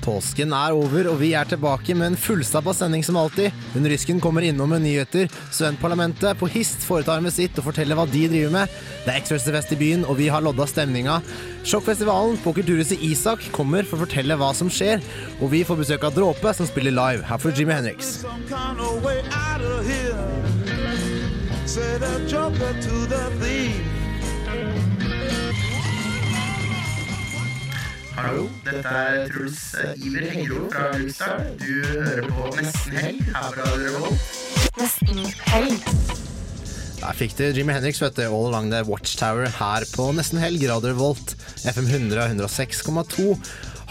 Påsken er over, og vi er tilbake med en fullstappa sending som alltid. Hun Rysken kommer innom med nyheter. Studentparlamentet på Hist foretar med sitt og forteller hva de driver med. Det er X-Fest i byen, og vi har lodda stemninga. Sjokkfestivalen på Kulturhuset Isak kommer for å fortelle hva som skjer. Og vi får besøk av Dråpe, som spiller live. Her får Jimmy Henriks. some kind of way out of here. Say the joker to the thief. Hallo, dette er Truls Iver Hengro fra Lukestad. Du hører på Nesten Helg her på Radio Revolt. Nesten helg. Der fikk du Jimmy Henriks, vet du, All Along The Watchtower her på nesten helg. Radio Volt, FM 100 og 106,2.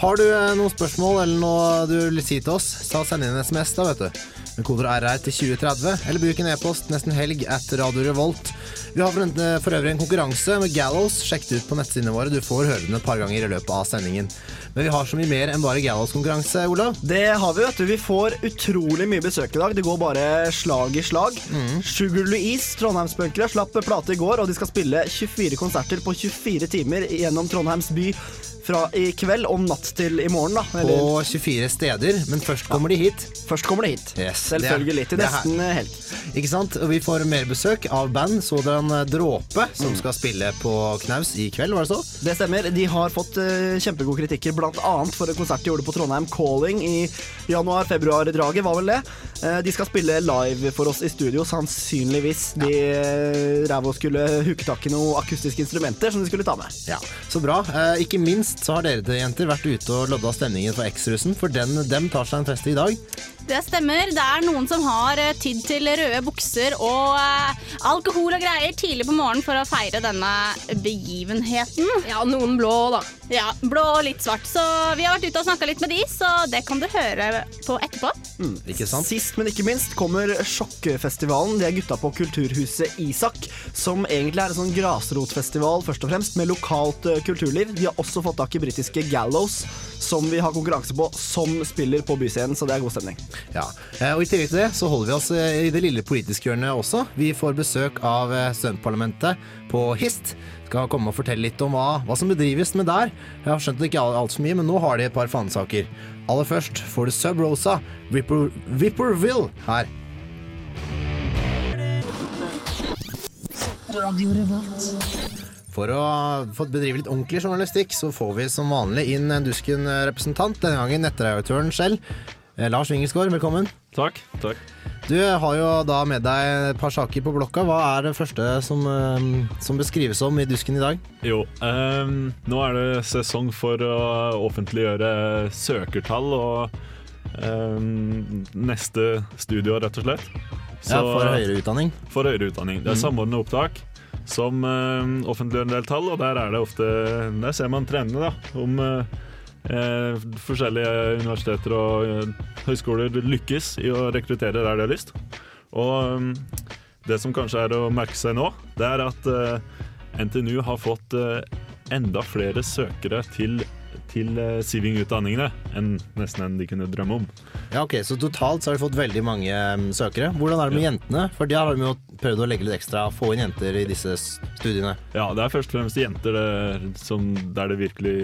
Har du eh, noen spørsmål eller noe du vil si til oss, så send inn en SMS da, vet du. Med koder RR til 2030, eller bruk en e-post nesten helg at Radio Revolt. Vi har for, øvrig en konkurranse med Gallows. Sjekk det ut på nettsidene våre. Du får høre den et par ganger i løpet av sendingen. Men vi har så mye mer enn bare Gallows-konkurranse, Olav. Det har vi, vet du. Vi får utrolig mye besøk i dag. Det går bare slag i slag. Sugar Louise, Trondheimsbunkere, slapp plate i går, og de skal spille 24 konserter på 24 timer gjennom Trondheims by fra i kveld og natt til i morgen. da. På 24 steder, men først kommer de hit. først kommer de hit. Yes, Selvfølgelig. Til nesten helg. Ikke sant? Og vi får mer besøk av band Sådan Dråpe, som skal spille på Knaus i kveld, var det så? Det stemmer. De har fått uh, kjempegode kritikker, bl.a. for en konsert de gjorde på Trondheim Calling i januar-februar-draget, var vel det. Uh, de skal spille live for oss i studio, sannsynligvis. De uh, ræva skulle hooke tak i noen akustiske instrumenter som de skulle ta med. Ja, Så bra. Uh, ikke minst så har dere jenter vært ute og lodda stemningen for X-russen, for den, dem tar seg en fest i dag. Det stemmer. Det er noen som har eh, tydd til røde bukser og eh, alkohol og greier tidlig på morgenen for å feire denne begivenheten. Ja, noen blå, da. Ja, blå og litt svart. Så vi har vært ute og snakka litt med de, så det kan du høre på etterpå. Ikke sant? Sist, men ikke minst, kommer Sjokkfestivalen. Det er gutta på Kulturhuset Isak, som egentlig er en sånn grasrotfestival, først og fremst, med lokalt eh, kulturliv. De har også fått tak i britiske Gallows, som vi har konkurranse på, som spiller på byscenen, så det er god stemning. Ja. Eh, og I tillegg til det så holder vi oss eh, i det lille politiske hjørnet også. Vi får besøk av eh, studentparlamentet på Hist. Skal komme og fortelle litt om hva, hva som bedrives med der. Jeg har skjønt det ikke altfor mye, men nå har de et par fanesaker. Aller først får du Sub Rosa, Ripper, Ripperville, her. For å få bedrive litt ordentlig journalistikk, så får vi som vanlig inn en Dusken-representant. Denne gangen nettredaktøren selv. Eh, Lars Wingelsgaard, velkommen. Takk. takk. Du har jo da med deg et par saker på blokka. Hva er det første som, eh, som beskrives om i Dusken i dag? Jo, ehm, nå er det sesong for å offentliggjøre søkertall og ehm, neste studio, rett og slett. ja, for høyere utdanning. For høyere utdanning. Det er Mhm. samordnet opptak som ehm, offentliggjør en del tall, og der er det ofte Der ser man trendene, da. Om eh, eh, forskjellige universiteter og eh, høyskoler lykkes i å rekruttere der de har lyst. Og ehm, det som kanskje er å merke seg nå, det er at eh, NTNU har fått eh, enda flere søkere til, til eh, Siving-utdanningene enn nesten enn de kunne drømme om. Ja, ok, Så totalt så har de fått veldig mange mm, søkere. Hvordan er det med jentene? For de har de jo prøvd å legge litt ekstra, få inn jenter i disse studiene. Ja, det er først og fremst jenter det, som, der det virkelig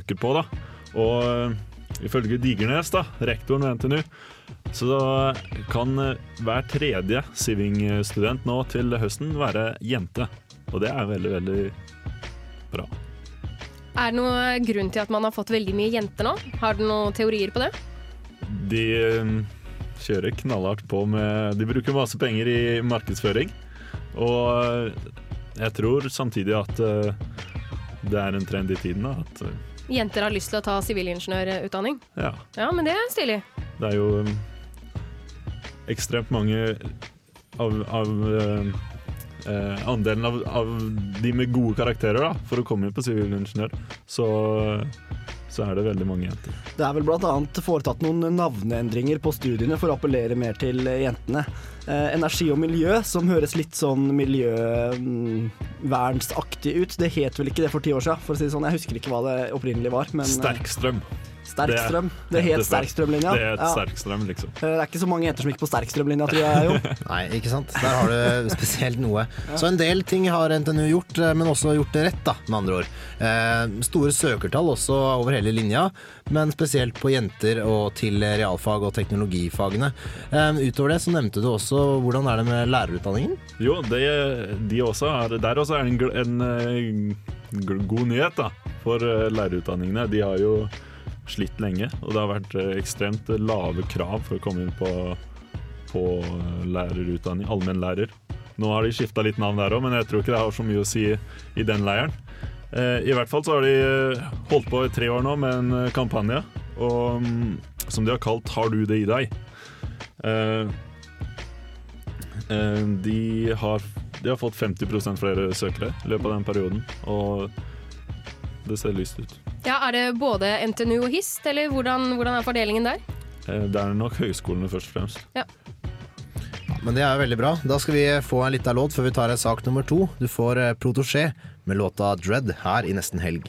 øker på, da. Og øh, ifølge Digernes, da, rektoren ved NTNU, så kan øh, hver tredje Siving-student nå til høsten være jente. Og det er veldig, veldig bra. Er det noen grunn til at man har fått veldig mye jenter nå? Har du noen teorier på det? De øh, kjører knallhardt på med De bruker masse penger i markedsføring. Og jeg tror samtidig at øh, det er en trend i tiden. at øh, Jenter har lyst til å ta sivilingeniørutdanning? ja, Ja, men det er stilig. Det er jo ekstremt mange av, av eh, Andelen av, av de med gode karakterer da, for å komme inn på sivilingeniør, så, så er det veldig mange jenter. Det er vel bl.a. foretatt noen navneendringer på studiene for å appellere mer til jentene. Eh, energi og miljø, som høres litt sånn miljøvernsaktig ut. Det het vel ikke det for ti år siden, for å si det sånn. Jeg husker ikke hva det opprinnelig var. Men, eh, Sterkstrøm. Sterkstrøm. Det het Sterkstrømlinja. Det het Ja. Sterkstrøm, liksom. Eh, Det er ikke så mange jenter som gikk på Sterkstrømlinja, tror jeg. Jo. Nei, ikke sant. Der har du spesielt noe. Så en del ting har NTNU gjort, men også gjort det rett, da, med andre ord. Eh, store søkertall også over hele linja, men spesielt på jenter og til realfag og teknologifagene. Eh, utover det så nevnte du også hvordan er det med lærerutdanningen? Jo, det, de også er, der også er det en, en, en eh, god nyhet da, for eh, lærerutdanningene. De har jo slitt lenge, og det har vært eh, ekstremt lave krav for å komme inn på, på lærerutdanning, allmennlærer. Nå har de skifta litt navn der òg, men jeg tror ikke det har så mye å si i den leiren. I hvert fall så har de holdt på i tre år nå med en kampanje og, mm, som de har kalt 'Har du det i deg'? Eh, De har, de har fått 50 flere søkere i løpet av den perioden, og det ser lyst ut. Ja, Er det både NTNU og HIST, eller hvordan, hvordan er fordelingen der? Eh, Det er nok høyskolene først og fremst. Ja Men det er jo veldig bra. Da skal vi få en liten låt før vi tar sak nummer to. Du får eh, Protosjé med låta 'Dread' her i Nesten Helg.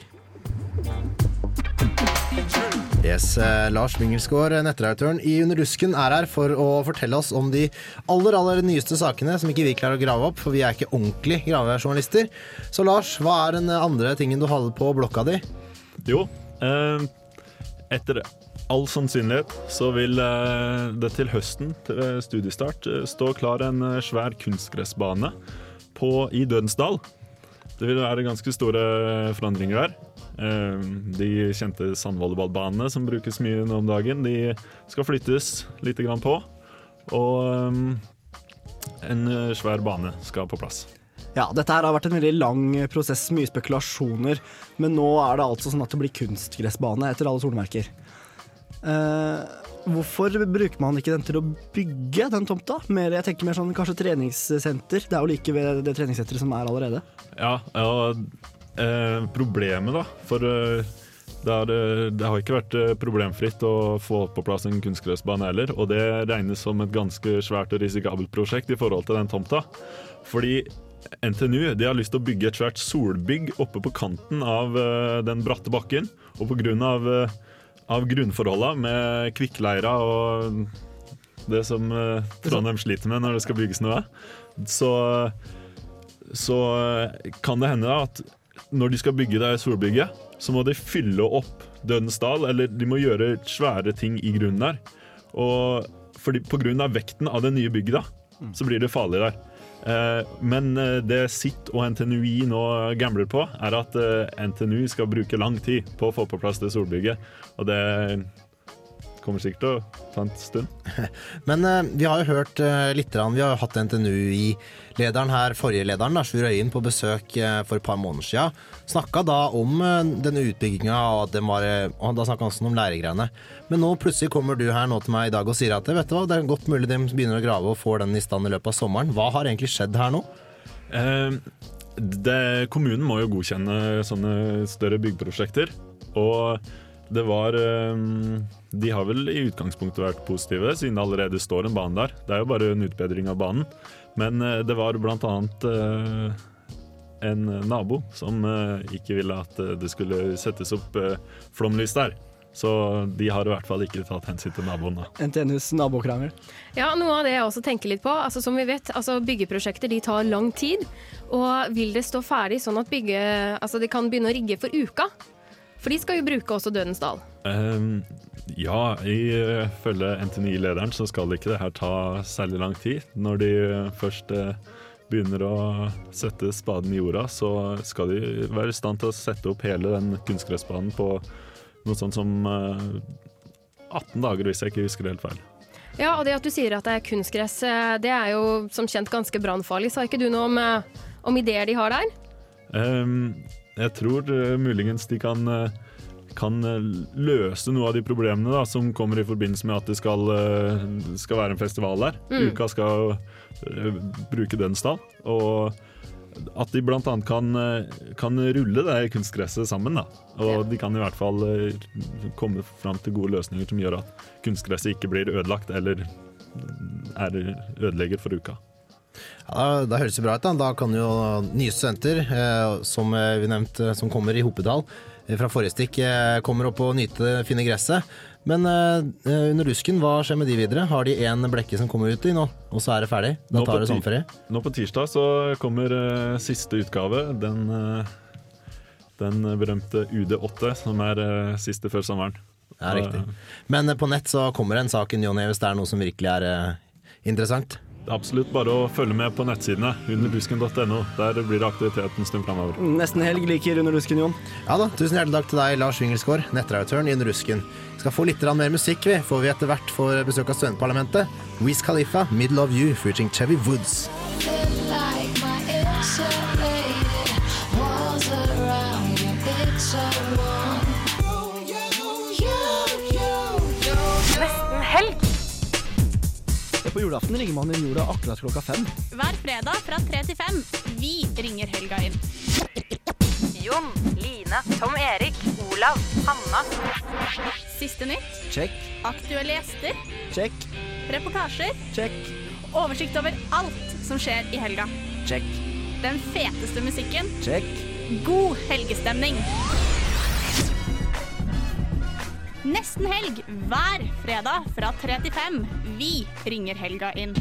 Yes, Lars Wingelsgaard, nettredaktøren i Under rusken, er her for å fortelle oss om de aller aller nyeste sakene som ikke vi klarer å grave opp, for vi er ikke ordentlig gravejournalister. Så Lars, hva er den andre tingen du hadde på blokka di? Jo, eh, etter all sannsynlighet så vil eh, det til høsten, til eh, studiestart, eh, stå klar en svær kunstgressbane på, i Dødensdal. Det vil være ganske store forandringer der. Eh, De kjente sandvolleyballbanene som brukes mye nå om dagen, de skal flyttes litt grann på. Og eh, en eh, svær bane skal på plass. Ja, dette her har vært en veldig lang prosess, mye spekulasjoner. Men nå er det altså sånn at det blir kunstgressbane etter alle solmerker. Eh, hvorfor bruker man ikke den til å bygge den tomta? Mer, jeg tenker mer sånn kanskje treningssenter. Det er jo like ved det treningssenteret som er allerede. Ja, ja eh, problemet da For eh, det, er, eh, det har ikke vært eh, problemfritt å få på plass en kunstgressbane heller, og det regnes som et ganske svært og risikabelt prosjekt i forhold til den tomta. Fordi NTNU de har lyst til å bygge et svært solbygg oppe på kanten av eh, den bratte bakken, og på grunn av, eh, av grunnforholda med kvikkleira og det som Trondheim sliter med når det skal bygges noe, så så kan det hende at når de skal bygge det solbygget, så må de fylle opp Dødens dal, eller de må gjøre svære ting i grunnen der. Og fordi, på grunn av vekten av det nye bygget, da, så blir det farlig der. Eh, men eh, det SIT og NTNUI nå gambler på, er at eh, NTNU skal bruke lang tid på å få på plass det solbygget. Og det kommer sikkert til å ta en stund. Men eh, vi har jo hørt eh, litt, vi har jo hatt NTNU-lederen her, forrige lederen, da, Sjur Øyen, på besøk eh, for et par måneder siden. Snakka da om eh, denne utbygginga, og, den eh, og da snakka han også om læregreiene. Men nå plutselig kommer du her nå til meg i dag og sier at vet du hva, det er godt mulig de begynner å grave og får den i stand i løpet av sommeren. Hva har egentlig skjedd her nå? Eh, det, kommunen må jo godkjenne sånne større byggeprosjekter. Og det var eh, De har vel i utgangspunktet vært positive, siden det allerede står en bane der. Det er jo bare en utbedring av banen. Men eh, det var blant annet eh, en nabo som eh, ikke ville at det skulle settes opp flomlys der. Så de har i hvert fall ikke tatt hensyn til naboen. da. NTNUs nabokrangel. Ja, Noe av det jeg også tenker litt på. altså Som vi vet, altså Byggeprosjekter de tar lang tid. Og vil det stå ferdig sånn at bygge, altså de kan begynne å rigge for uka? For de skal jo bruke også Dødens Dal. Ehm, ja, ifølge NTNI-lederen så skal ikke det her ta særlig lang tid. Når de først eh, begynner å sette spaden i jorda, så skal de være i stand til å sette opp hele den kunstgressbanen på noe sånt som eh, 18 dager, hvis jeg ikke husker det helt feil. Ja, og det at du sier at det er kunstgress, eh, det er jo som kjent ganske brannfarlig. Sa ikke du noe om, eh, om ideer de har der? Um, jeg tror uh, muligens de kan, eh, kan eh, løse noe av de problemene da, som kommer i forbindelse med at det skal, eh, skal være en festival der. Mm. Uka skal bruke bruke stall. Og at de bl.a. Kan, eh, kan rulle det kunstgresset sammen. Da. Og de kan i hvert fall eh, komme fram til gode løsninger som gjør at kunstgresset ikke blir ødelagt eller er ødelegger for uka. Ja, da, høres det bra ut. Da Da kan jo nye studenter, eh, som eh, vi nevnte, som kommer i Hopedal eh, fra forrige stikk, eh, kommer opp og nyte det fine gresset. Men uh, under rusken, hva skjer med de videre? Har de én blekke som kommer ut i nå, og så er det ferdig? Da tar det sommerferie? Nå på tirsdag så kommer uh, siste utgave. Den, uh, den berømte UD8, som er eh, siste før sommeren. Ja, riktig. Men eh, på nett så kommer en sak i ny og ne hvis det er noe som virkelig er eh, interessant. Det er absolutt bare å følge med på nettsidene. Underdusken.no. Der blir det aktivitet en stund framover. Nesten helg liker Under rusken, Jon. Ja da, tusen hjertelig takk til deg, Lars Wingelsgaard, nettredaktøren i Under rusken. Vi skal få litt mer musikk, vi, får vi etter hvert får besøk av studentparlamentet. Wiz Khalifa, 'Middle of You', featuring Chevy Woods. Nesten På julaften ringer man inn jorda akkurat klokka fem. Hver fredag fra tre til fem. Vi ringer helga inn. Jon, Line, Tom Erik, Olav, Hanna. Siste nytt. Check, Aktuelle gjester. check, Reportasjer. check, Oversikt over alt som skjer i helga. check, Den feteste musikken. check. God helgestemning. Nesten helg hver fredag fra 3 til 5. Vi ringer helga inn.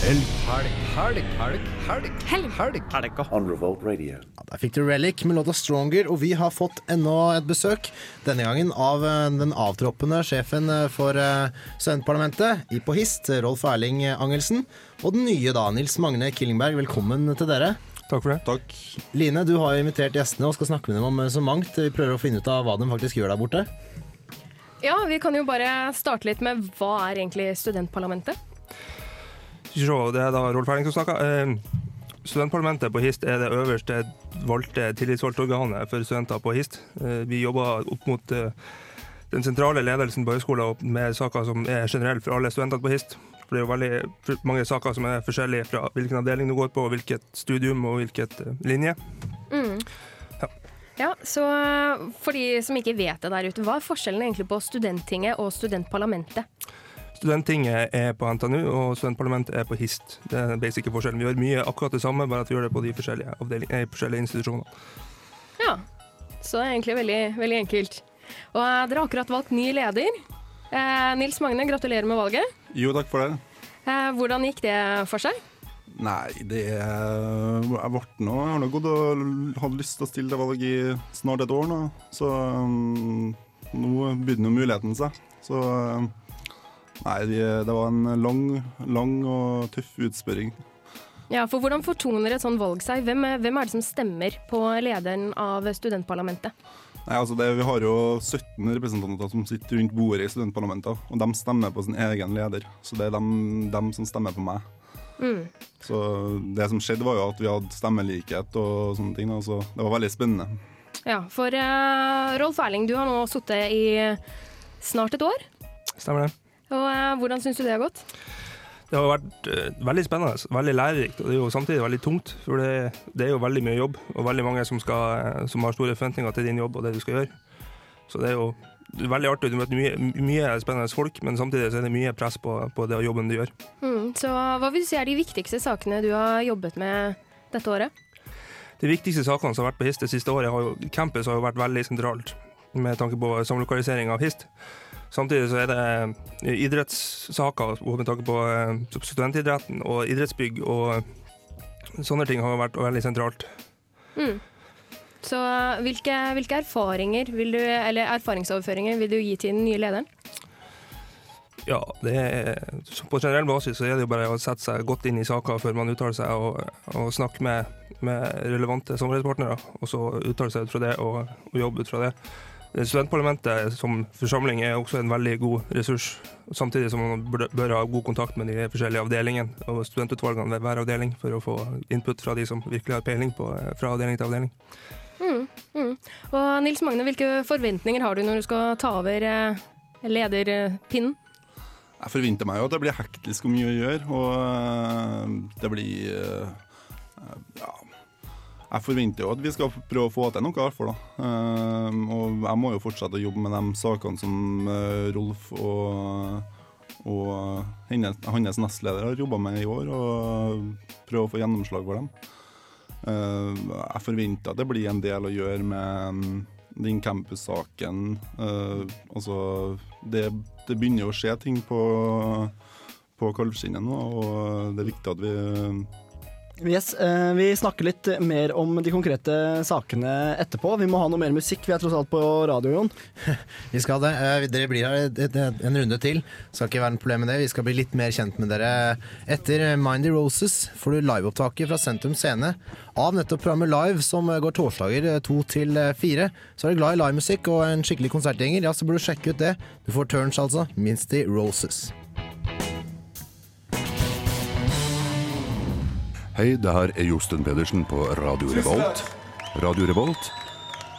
Helg, helg, helg, helg, helg, helg. helg. on Revolt Radio. Ja, Der fikk du Relic med låta 'Stronger', og vi har fått enda et besøk. Denne gangen av eh, den avtroppende sjefen eh, for eh, studentparlamentet i på HIST, Rolf Erling Angelsen. Og den nye, da, Nils Magne Killingberg. Velkommen til dere. Takk for det. Takk. Line, du har jo invitert gjestene og skal snakke med dem om så mangt. Vi prøver å finne ut av hva de faktisk gjør der borte. Ja, vi kan jo bare starte litt med hva er egentlig studentparlamentet? Det er da Rolf Erling som snakker. Eh, Studentparlamentet på HIST er det øverste valgte tillitsvalgte organet for studenter på HIST. Eh, Vi jobber opp mot eh, den sentrale ledelsen på høyskolen med saker som er generelle for alle studentene på HIST. For det er jo veldig mange saker som er forskjellige fra hvilken avdeling du går på, hvilket studium og hvilket eh, linje. Mm. Ja. Ja, så For de som ikke vet det der ute, hva er forskjellen egentlig på Studenttinget og studentparlamentet? Studenttinget er på NTNU, og studentparlamentet er på HIST. Det er den basic forskjellen. Vi gjør mye akkurat det samme, bare at vi gjør det på de forskjellige, avdeling- eh, forskjellige institusjonene. Ja, så det er egentlig veldig, veldig enkelt. Og dere har akkurat valgt ny leder. Eh, Nils Magne, gratulerer med valget. Jo, takk for det. Eh, hvordan gikk det for seg? Nei, det er Jeg ble nå Jeg har nå gått og hadde lyst til å stille til valg i snart et år nå, så um, nå begynner jo muligheten seg. Så um, Nei, det, var en lang, lang og tøff utspørring. Ja, for Hvordan fortoner et sånn valg seg? Hvem, er- hvem er det som stemmer på lederen av studentparlamentet? Nei, altså det, Vi har jo 17 representanter som sitter rundt bordet i studentparlamentet, og de stemmer på sin egen leder. Så det er dem, dem som stemmer på meg. Mm. Så det som skjedde, var jo at vi hadde stemmelikhet og sånne ting. da, Så det var veldig spennende. Ja, For uh, Rolf Erling, du har nå sittet i snart et år. Stemmer det? Og eh, Hvordan syns du det har gått? Det har vært eh, veldig spennende, veldig lærerikt, og det er jo samtidig veldig tungt. For det, det er jo veldig mye jobb, og veldig mange som, skal, som har store forventninger til din jobb og det du skal gjøre. Så det er jo veldig artig. Du møter mye, mye spennende folk, men samtidig så er det mye press på, på det jobben du gjør. Mm, så Hva vil du si er de viktigste sakene du har jobbet med dette året? De viktigste sakene som har vært på HIST det siste året, har jo, campus har jo vært veldig sentralt med tanke på samlokalisering av HIST. Samtidig så er det eh, idrettssaker med tanke på eh, studentidretten og idrettsbygg og sånne ting har vært veldig sentralt. Mm. Så hvilke, hvilke erfaringer vil du, eller erfaringsoverføringer vil du gi til den nye lederen? Ja, det er, på generell basis så er det jo bare å sette seg godt inn i saker før man uttaler seg, og, og snakke med, med relevante samarbeidspartnere, og så uttale seg ut fra det og, og jobbe ut fra det. Eh, Studentparlamentet som forsamling er også en veldig god ressurs, samtidig som man bør, ha god kontakt med de forskjellige avdelingene og studentutvalgene ved hver avdeling for å få input fra de som virkelig har peiling på eh, fra avdeling til avdeling. Mm, mm. Og Nils Magne, hvilke forventninger har du når du skal ta over eh, lederpinnen? Jeg forventer meg jo at det blir hektisk og mye å gjøre, og det blir Ja. Jeg forventer jo at vi skal prøve å få til noe, i hvert fall. da. Eh, og jeg må jo fortsette å jobbe med de sakene som eh, Rolf og, og hennes, hans nestleder har jobba med i år, og prøve å få gjennomslag for dem. Eh, jeg forventer at det blir en del å gjøre med mm, den campus-saken. altså, det, det begynner jo å skje ting på, på Kalvskinnet nå, og det er viktig at vi Yes, eh, Vi snakker litt mer om de konkrete sakene etterpå. Vi må ha noe mer musikk. Vi er tross alt på radio, Jon. Vi skal det. Eh, Dere blir her en runde til. Skal ikke være noe problem med det. Vi skal bli litt mer kjent med dere. Etter Mindy Roses får du liveopptaket fra Sentrum Scene av nettopp programmet Live, som går torsdager eh, to til fire. Så er du glad i livemusikk og en skikkelig konsertgjenger, ja, så burde du sjekke ut det. Du får turns, altså. Minsty Roses. Hei, det her er Josten Pedersen på Radio Revolt. Radio Revolt,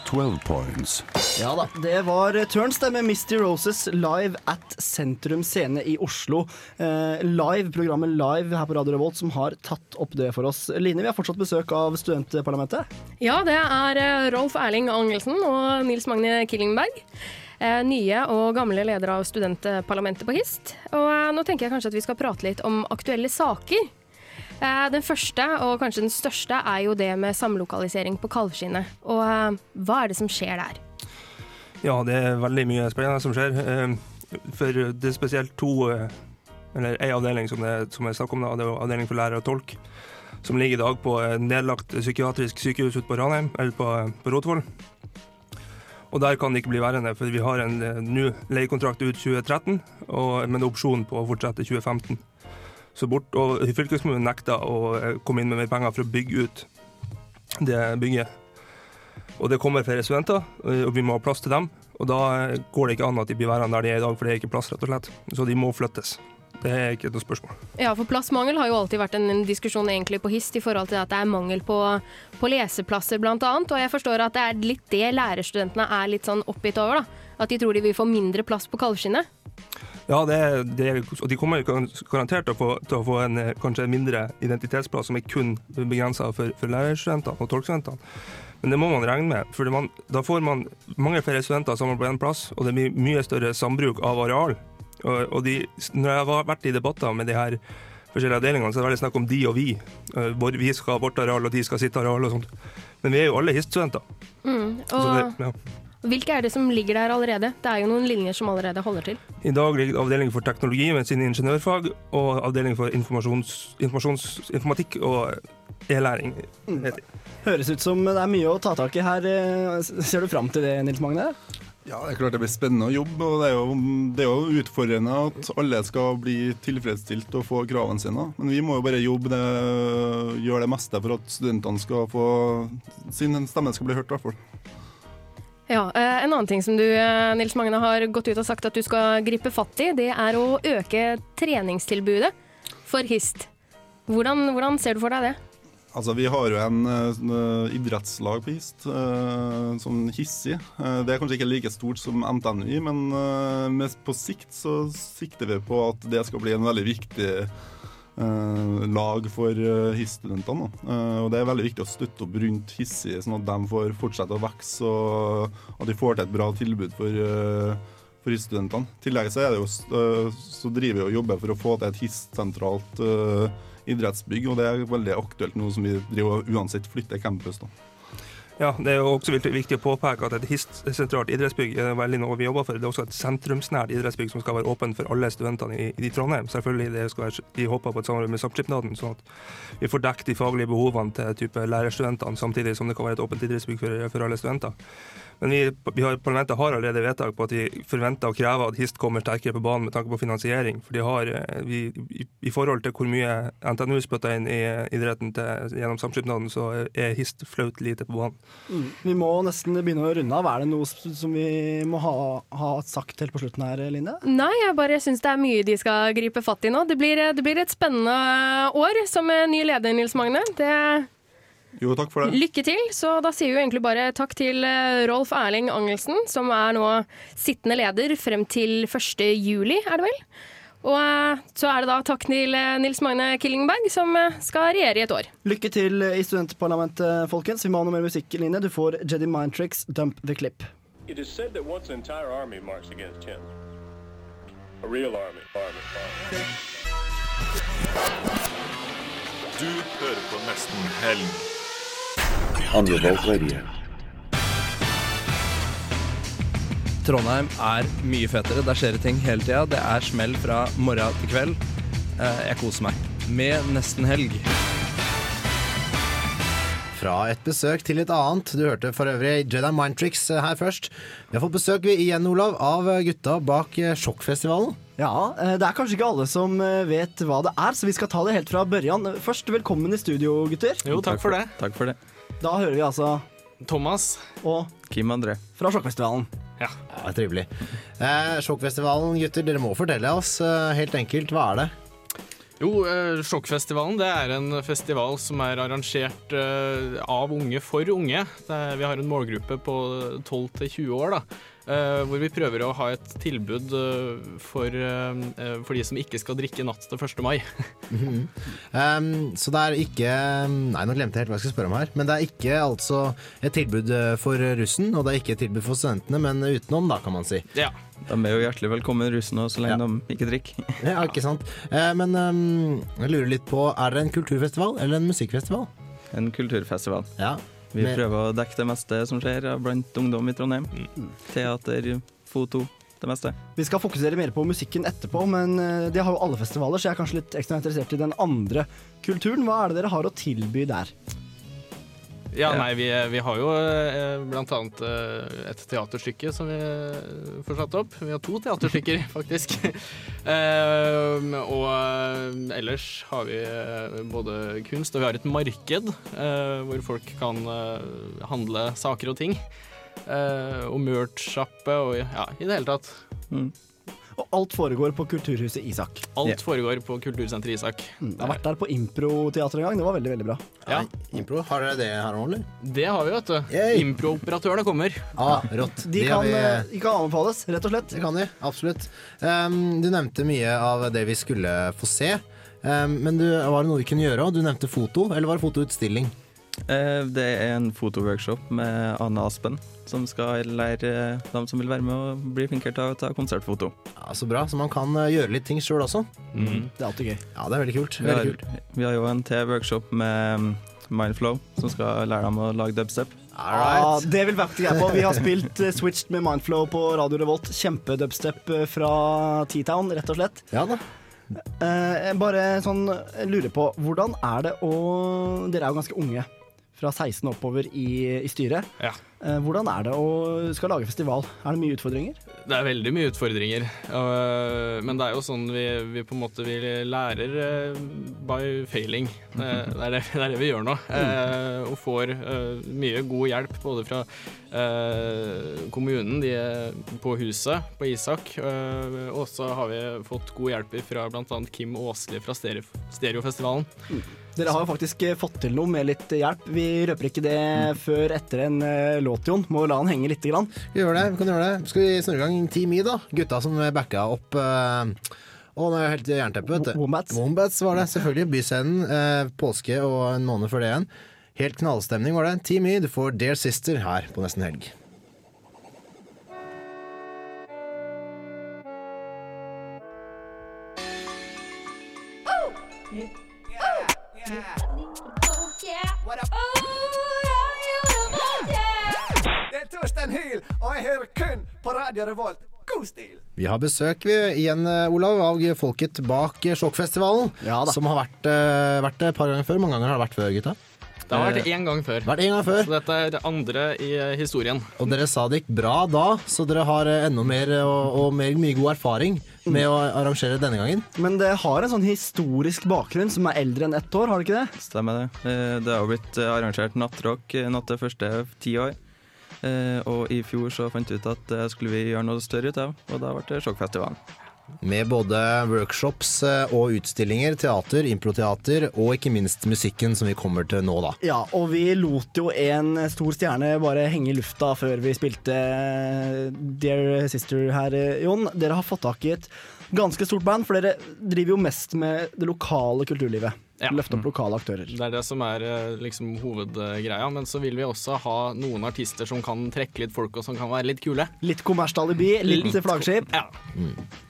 12 points. Ja da, det var Turns det med Misty Roses live at Sentrum Scene i Oslo. Eh, live, programmet Live her på Radio Revolt som har tatt opp det for oss. Line, vi har fortsatt besøk av studentparlamentet. Ja, det er eh, Rolf Erling Angelsen og Nils Magne Killingberg. eh, Nye og gamle ledere av studentparlamentet på HIST. Og eh, nå tenker jeg kanskje at vi skal prate litt om aktuelle saker. Eh, Den første, og kanskje den største, er jo det med samlokalisering på Kalvskinnet. Og eh, hva er det som skjer der? Ja, det er veldig mye spennende som skjer. Eh, For det er spesielt to, eller ei avdeling som det, som er snakk om, det er avdeling for lærer og tolk, som ligger i dag på nedlagt psykiatrisk sykehus ute på Ranheim, eller på, på Rotvoll. Og der kan det ikke bli værende, for vi har en ny leiekontrakt ut 2013, og, med en opsjon på å fortsette 2015. Så bort, og fylkeskommunen nekta å eh, komme inn med mer penger for å bygge ut det bygget. Og det kommer flere studenter, eh, og vi må ha plass til dem. Og da eh, går det ikke an at de blir værende der de er i dag, for det er ikke plass, rett og slett. Så de må flyttes. Det er ikke noe spørsmål. Ja, for plassmangel har jo alltid vært en, diskusjon egentlig på HIST i forhold til at det er mangel på, på leseplasser annet. Og jeg forstår at det er litt det lærerstudentene er litt sånn oppgitt over, da. At de tror de vil få mindre plass på Kalvskinnet. Ja, det, det, og de kommer jo garantert til å få, til å få en eh, kanskje mindre identitetsplass som er kun begrensa for, for lærerstudentene og tolkstudentene. Men det må man regne med, for man, da får man mange flere studenter sammen på én plass, og det blir mye større sambruk av areal. Og, og de, når jeg har vært i debatter med de her forskjellige avdelingene, så er det veldig snakk om de og vi. Eh, Hvor vi skal ha vårt areal, og de skal sitt areal og sånt. Men vi er jo alle HIST-studenter. Mm. Og. Hvilke er det som ligger der allerede? Det er jo noen linjer som allerede holder til. I dag ligger avdeling for teknologi med sine ingeniørfag, og avdeling for informasjons, informasjons, og e-læring. Høres ut som det er mye å ta tak i her. Eh, Ser du fram til det, Nils Magne? Ja, det er klart det blir spennende å jobbe, og det er, jo, det er jo utfordrende at alle skal bli tilfredsstilt og få kravene sine. Men vi må jo bare jobbe, det, gjøre det meste for at studentene skal få sin stemme skal bli hørt, i hvert fall. Ja, eh, En annen ting som du eh, Nils Magne, har gått ut og sagt at du skal gripe fatt i, det er å øke treningstilbudet for HIST. Hvordan, hvordan ser du for deg det? Altså, Vi har jo en eh, idrettslag på HIST, uh, sånn hissig. Uh, det er kanskje ikke like stort som NTNU, men på sikt så sikter vi på at det skal bli en veldig viktig lag for uh, HIST-studentene. da. Eh, og Det er veldig viktig å støtte opp rundt hissig, sånn at de får fortsette å vokse og at de får til et bra tilbud for for HIST-studentene. I tillegg så, er det jo, eh, så driver vi og jobber for å få til et HIST-sentralt eh, idrettsbygg, og det er veldig aktuelt nå som vi driver uansett flytter campus. da. Ja, Det er jo også viktig- å påpeke at et HIST-sentralt idrettsbygg er veldig noe vi jobber for. Det er også et sentrumsnært idrettsbygg som skal være åpent for alle studentene i, i Trondheim. Selvfølgelig det skal være, Vi håper på et samarbeid med Samskipnaden, sånn at vi får dekket de faglige behovene til type lærerstudentene, samtidig som det kan være et åpent idrettsbygg for, for alle studenter. Men vi, vi har, parlamentet har allerede vedtak på at de forventer og krever at HIST kommer sterkere på banen med tanke på finansiering. For de har, eh, vi, i, I forhold til hvor mye NTNU spytter inn i eh, idretten til, gjennom samskipnaden, så er HIST flaut lite på banen. Mm. Vi må nesten begynne å runde av. Er det noe som vi må ha, ha sagt helt på slutten her, Line? Nei, jeg bare syns det er mye de skal gripe fatt i nå. Det blir, det blir et spennende år som ny leder, Nils Magne. Det Jo, takk for det. Lykke til. Så da sier vi jo egentlig bare takk til eh, Rolf Erling Angelsen, som er nå sittende leder frem til 1. juli, er det vel? Og eh, så er det da takk til eh, Nils Magne Killingberg, som skal regjere i et år. Lykke til i studentparlamentet, folkens. Vi må ha noe mer musikk, Line. Du får Jedi Mindtricks, Dump the Clip. It is said that once an entire army marched against him. A real army. Army. army. Du hører på Nesten Helg. On Revolt Radio. Trondheim er mye fetere. Der skjer det ting hele tida. Det er smell fra morgen til kveld. Eh, Jeg koser meg. Med nesten helg. Fra et besøk til et annet. Du hørte for øvrig Jedi Mind Tricks eh, her først. Vi har fått besøk igjen, Olav, av gutta bak eh, Sjokkfestivalen. Ja, det er kanskje ikke alle som vet hva det er, så vi skal ta det helt fra børjan. Først, velkommen i studio, gutter. Jo, takk for det. Takk for det. Da hører vi altså Thomas. Og Kim André. fra Sjokkfestivalen. Ja. Ja, trivelig. Eh, Sjokkfestivalen, gutter, dere må fortelle oss eh, helt enkelt. Hva er det? Jo, eh, Sjokkfestivalen det er en festival som er arrangert eh, av unge for unge. Det er, vi har en målgruppe på 12 til 20 år, da. Eh, hvor vi prøver å ha et tilbud eh, for, eh, for de som ikke skal drikke natt til 1. mai. Mhm. Em, så det er ikke Nei, nå glemte jeg helt hva jeg skal spørre om her. Men det er ikke altså et tilbud for russen, og det er ikke et tilbud for studentene, men utenom, da, kan man si. Ja. De er jo hjertelig velkommen, russene, så lenge de ikke drikker. Ja, ikke sant. Uh, men um, jeg lurer litt på, er det en kulturfestival eller en musikkfestival? En kulturfestival. Ja. Vi Med- prøver å dekke det meste som skjer blant ungdom i Trondheim. Teater, foto, det meste. Vi skal fokusere mer på musikken etterpå, men de har jo alle festivaler, så jeg er kanskje litt ekstra interessert i den andre kulturen. Hva er det dere har å tilby der? Ja, nei, vi, vi har jo eh, blant annet eh, et teaterstykke som vi eh, får satt opp. Vi har to teaterstykker, faktisk. Eh, og ellers har vi både kunst, og vi har et marked hvor folk kan handle saker og ting. Og merch-sjappe og ja, i det hele tatt. Og alt foregår på Kulturhuset Isak. Alt foregår på Kultursenteret Isak. Mm, Jeg har vært der på improteater en gang, det var veldig, veldig bra. Ja. Impro, har dere det her nå, eller? Det har vi, vet du. Impro-operatørene kommer. Ah, rått. De har kan, vi- eh, de kan anbefales, rett og slett. Det kan de, absolutt. Um, du nevnte mye av det vi skulle få se. Um, men du, var det noe vi kunne gjøre òg? Du nevnte foto, eller var det fotoutstilling? Eh, Det er en fotoworkshop med Anne Aspen, som skal lære dem som vil være med og bli flinkere til å ta konsertfoto. Ja, Så bra. Så man kan uh, gjøre litt ting sjøl også. Mm. Det er alltid gøy. Ja, det er veldig kult. Vi har, Veldig kult. vi har jo en til workshop med mm, Mindflow, som skal lære dem å lage dubstep. Ja, det vil faktisk jeg på. Vi har spilt eh, Switched med Mindflow på Radio Revolt. Kjempedubstep eh, fra T-Town, rett og slett. Ja da. Eh, bare sånn, lurer på, hvordan er det å Dere er jo ganske unge. Fra 16 oppover i, i styret. Ja. Eh, hvordan er det å skal lage festival? Er det mye utfordringer? Det er veldig mye utfordringer, øh, men det er jo sånn vi, vi på en måte vi lærer øh, by failing. Det, er det, det er det vi gjør nå. og får mye god hjelp både fra kommunen, de er på huset på Isak, og så har vi fått god hjelp fra bl.a. Kim Åsli fra Stereo, Stereofestivalen. Dere har jo faktisk eh, fått til noe med litt hjelp. Vi røper ikke det før etter en eh, låt, Jon. Må la den henge litt. grann. Vi gjør det. vi kan gjøre det. Skal vi snurre i gang Team I, da? Gutta som backa opp uh, nå er jeg helt jernteppe, vet du. Wombats. Wombats var det, selvfølgelig. Byscenen. eh, påske og en måned før det igjen. Helt knallstemning var det. Team I, du får Dear Sister her på Nesten Helg. Hører kun på Radio Revolt. God stil! Vi har besøk vi, igjen, eh, Olav, av folket bak Sjokkfestivalen. Sjokkfestivalen. Som har vært, eh, vært det et par ganger før. Mange ganger har det vært før, gutta? Det har vært én gang før. Vært en gang før. Så dette er det andre i eh, historien. Og dere sa det gikk bra da, så dere har eh, enda mer eh, og, og mer, mye god erfaring med å arrangere denne gangen. Men det har en sånn historisk bakgrunn som er eldre enn ett år, har det ikke det? Stemmer det. Eh, Det har jo blitt eh, arrangert nattrock eh, natt til første ti år. Eh, Og i fjor så fant vi ut at det skulle vi gjøre noe større ut av, og da ble det Sjokkfestivalen. Med både workshops eh, og utstillinger, teater, improteater og ikke minst musikken som vi kommer til nå, da. Ja, og vi lot jo en stor stjerne bare henge i lufta før vi spilte Dear Sister her, Jon. Dere har fått tak i et ganske stort band, for dere driver jo mest med det lokale kulturlivet. Løfte opp lokale aktører. Det er det som er eh, liksom hovedgreia. Men så vil vi også ha noen artister som kan trekke litt folk, og som kan være litt kule. Litt kommersalibi, litt flaggskip. Ja.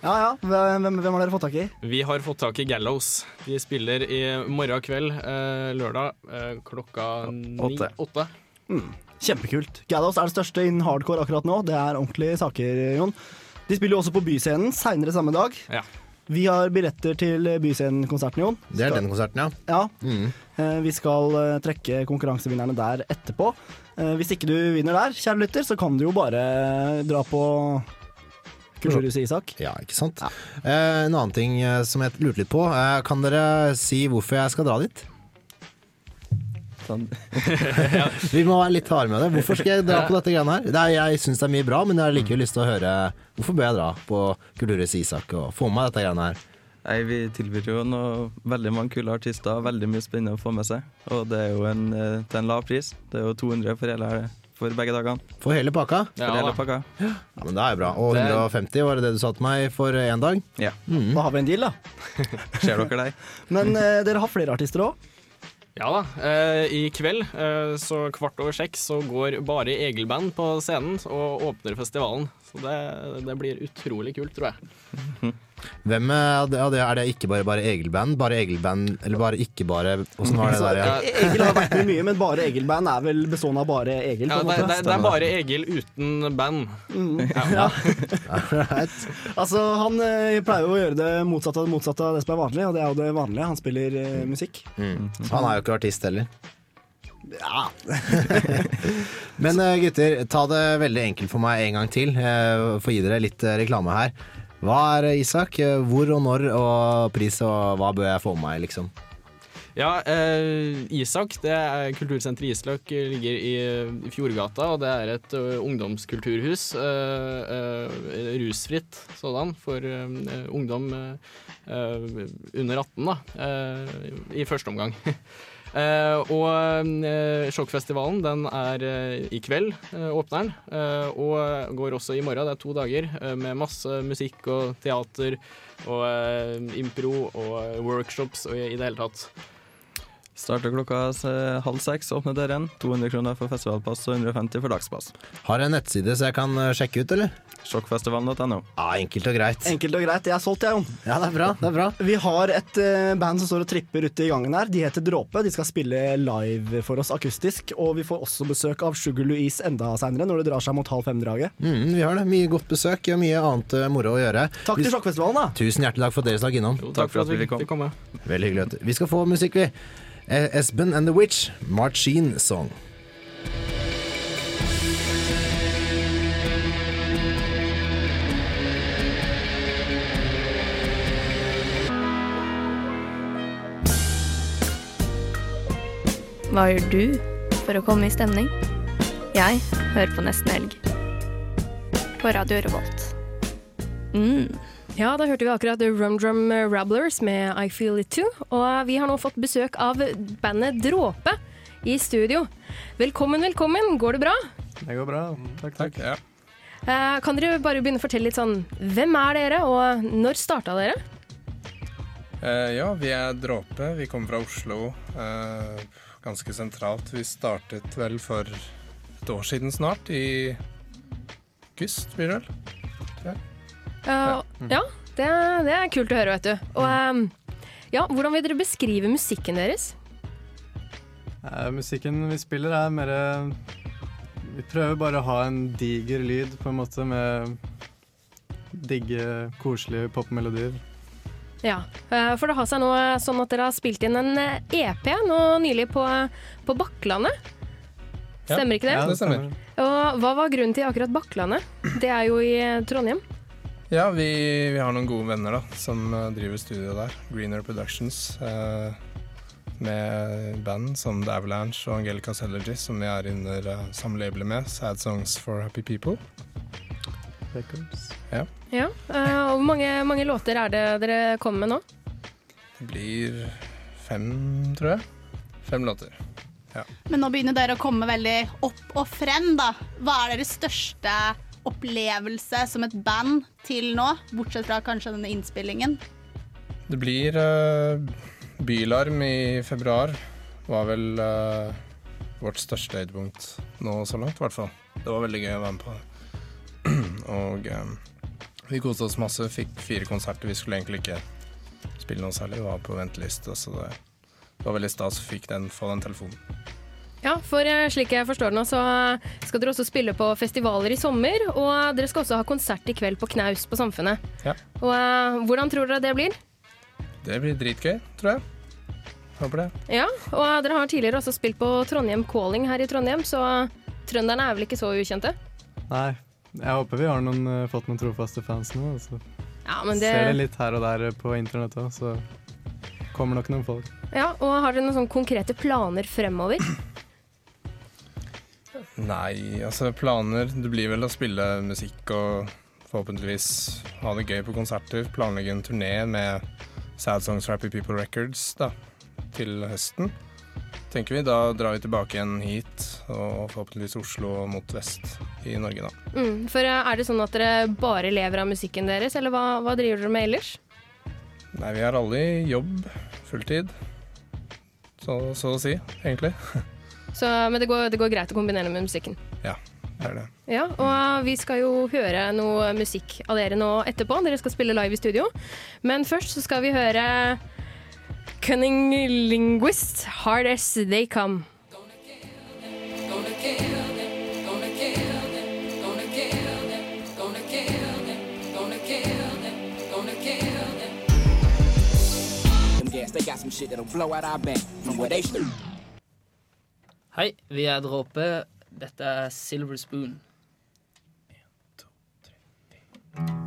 Ja ja, hvem, hvem har dere fått tak i? Vi har fått tak i Gallows. De spiller i morgen kveld, eh, lørdag, eh, klokka ni, Åtte. åtte. Mm. Kjempekult. Gallows er det største innen hardcore akkurat nå. Det er ordentlige saker, Jon. De spiller jo også på Byscenen seinere samme dag. Ja. Vi har billetter til Byscenen-konserten, Jon. Det er den konserten, ja. Ja. Mm. Eh, Vi skal eh, trekke konkurransevinnerne der etterpå. Eh, Hvis ikke du vinner der, kjære lytter, så kan du jo bare dra på Kulturhuset Isak. Ja, ikke sant. Ja. en annen ting som jeg lurte litt på. Kan dere si hvorfor jeg skal dra dit? Sånn. Vi må være litt harde med det. Hvorfor skal jeg dra på dette greiene her? Det er, jeg syns det er mye bra, men jeg har likevel lyst til å høre Hvorfor bør jeg dra på Kulturhuset Isak og få med meg dette greiene her? Nei, Vi tilbyr jo noe, veldig mange kule artister, veldig mye spennende å få med seg. Og det er jo en, eh, til en lav pris. Det er jo 200 for, hele, for begge dagene. For hele pakka? For hele pakka. Ja, men det er jo bra. Og 150 var det det du sa til meg for én dag? Ja. Da har vi en deal, da. Ser dere der? Men eh, dere har flere artister òg. Ja da. Eh, I kveld, eh, så kvart over seks, så går bare Egil-band på scenen og åpner festivalen. Så det, det blir utrolig kult, tror jeg. Hvem er det, er det- ikke bare bare Egil-band? Bare Egil-band, eller bare ikke bare Åssen var det der? Ja? E- Egil har vært med mye, men bare Egil-band er vel bestående av bare Egil? Ja, det, måte. det, det er bare Egil uten band. Mm. Ja. Altså, han eh, pleier jo å gjøre det motsatte av det motsatte av det som er vanlig, og det er jo det vanlige. Han spiller uh, musikk. Mm. Han er jo ikke artist heller. Ja. Men eh, gutter, ta det veldig enkelt for meg en gang til. Få gi dere litt eh, reklame her. Hva er eh, Isak? Eh, Hvor og når og pris, og hva bør jeg få med meg, liksom? Ja, eh, Isak, det er kultursenteret Islak, eh, ligger i, Fjordgata, og det er et uh, ungdomskulturhus. Uh, uh, rusfritt sådan, for ungdom under 18, da, i første omgang. Eh, og eh, Sjokkfestivalen den er eh, i kveld, åpner den. og går også i morgen. Det er to dager med masse musikk og teater og impro og workshops og i det hele tatt. Starter klokka halv seks, åpner døren. 200 kroner for festivalpass og 150 for dagspass. Har en nettside så jeg kan eh, sjekke ut, eller? Sjokkfestivalen.no. Ja, enkelt og greit. Enkelt og greit. Jeg er solgt, jeg, Jon. Ja, det er bra. det er bra Vi har et eh, band som står og tripper ute i gangen her. De heter Dråpe. De skal spille live for oss akustisk. Og vi får også besøk av Sugar Louise enda seinere, når det drar seg mot halv fem-draget. Mm, vi har det. Mye godt besøk og mye annet eh, moro å gjøre. Takk til Sjokkfestivalen, da. Tusen hjertelig takk for at dere stakk innom. takk for at vi fikk komme. Veldig hyggelig. Vi skal få musikk, vi. Eh, Espen and the Witch, Marcin Song. Hva gjør du for å komme i stemning? Jeg hører på Nesten Helg. På Radio Revolt. Mm. Ja, da hørte vi akkurat Rum Drum Rabblers med I Feel It Too. Og vi har nå fått besøk av bandet Dråpe i studio. Velkommen, velkommen. Går det bra? Det går bra. Takk, takk. Ja. Eh, kan dere bare begynne å fortelle litt sånn Hvem er dere, og når starta dere? Eh, ja, vi er Dråpe. Vi kommer fra Oslo. eh, ganske sentralt. Vi startet vel for et år siden snart, i august, blir det vel? Ja. Eh, ja, det, det er kult å høre, vet du. Og eh, ja, hvordan vil dere beskrive musikken deres? Eh, musikken vi spiller er mer Vi prøver bare å ha en diger lyd, på en måte, med digge, koselige popmelodier. Ja, eh, for det har seg nå sånn at dere har spilt inn en eh, EP nå nylig på, på Bakklandet. Stemmer ikke det? Ja, det stemmer. Og hva var grunnen til akkurat Bakklandet? Det er jo i eh, Trondheim. Ja, vi, vi har noen gode venner da, som eh, driver studio der. Greener Productions. Eh, med band som The Avalanche og Angelica Sellergy, som vi er under uh, samme label med. Sad Songs for Happy People. Ja. Ja, eh, og Hvor mange, mange låter er det dere kommer med nå? Det blir fem, tror jeg. Fem låter. Ja. Men nå begynner dere å komme veldig opp og frem, da. Hva er deres største opplevelse som et band til nå? Bortsett fra kanskje denne innspillingen. Det blir uh, Bylarm i februar. Var vel uh, vårt største høydepunkt nå så langt, i hvert fall. Det var veldig gøy å være med på. Og eh, vi koste oss masse. Fikk fire konserter. Vi skulle egentlig ikke spille noe særlig. Vi var på venteliste, så det, var veldig stas å få den telefonen. Ja, for eh, slik jeg forstår det nå, så skal dere også spille på festivaler i sommer. Og dere skal også ha konsert i kveld på Knaus på Samfunnet. Ja. Og uh, hvordan tror dere det blir? Det blir dritgøy, tror jeg. Håper det. Ja, og dere har tidligere også spilt på Trondheim Calling her i Trondheim, så trønderne er vel ikke så ukjente? Nei, jeg håper vi har noen, eh, fått noen trofaste fans nå. Altså. Ja, men det... Ser det litt her og der på internett òg, så kommer nok noen folk. Ja, og har dere noen sånne konkrete planer fremover? Nei, altså planer Det blir vel å spille musikk og forhåpentligvis ha det gøy på konserter. Planlegge en turné med Sad Songs Rappy People Records da, til høsten. Tenker vi, Da drar vi tilbake igjen hit, og forhåpentligvis Oslo mot vest i Norge, da. Mm, for eh, Er det sånn at dere bare lever av musikken deres, eller hva, hva driver dere med ellers? Nei, vi er alle i jobb fulltid. Så, så å si, egentlig. Så, men det går, det går greit å kombinere med musikken? Ja, det er det. Ja, og vi skal jo høre noe musikk av dere nå etterpå. Dere skal spille live i studio. Men først så skal vi høre Cunning Linguist, Hard As They Come. They got some shit that'll blow out our bank from where they stood. Hei, vi er Dråpe. Dette er Silver Spoon. She's my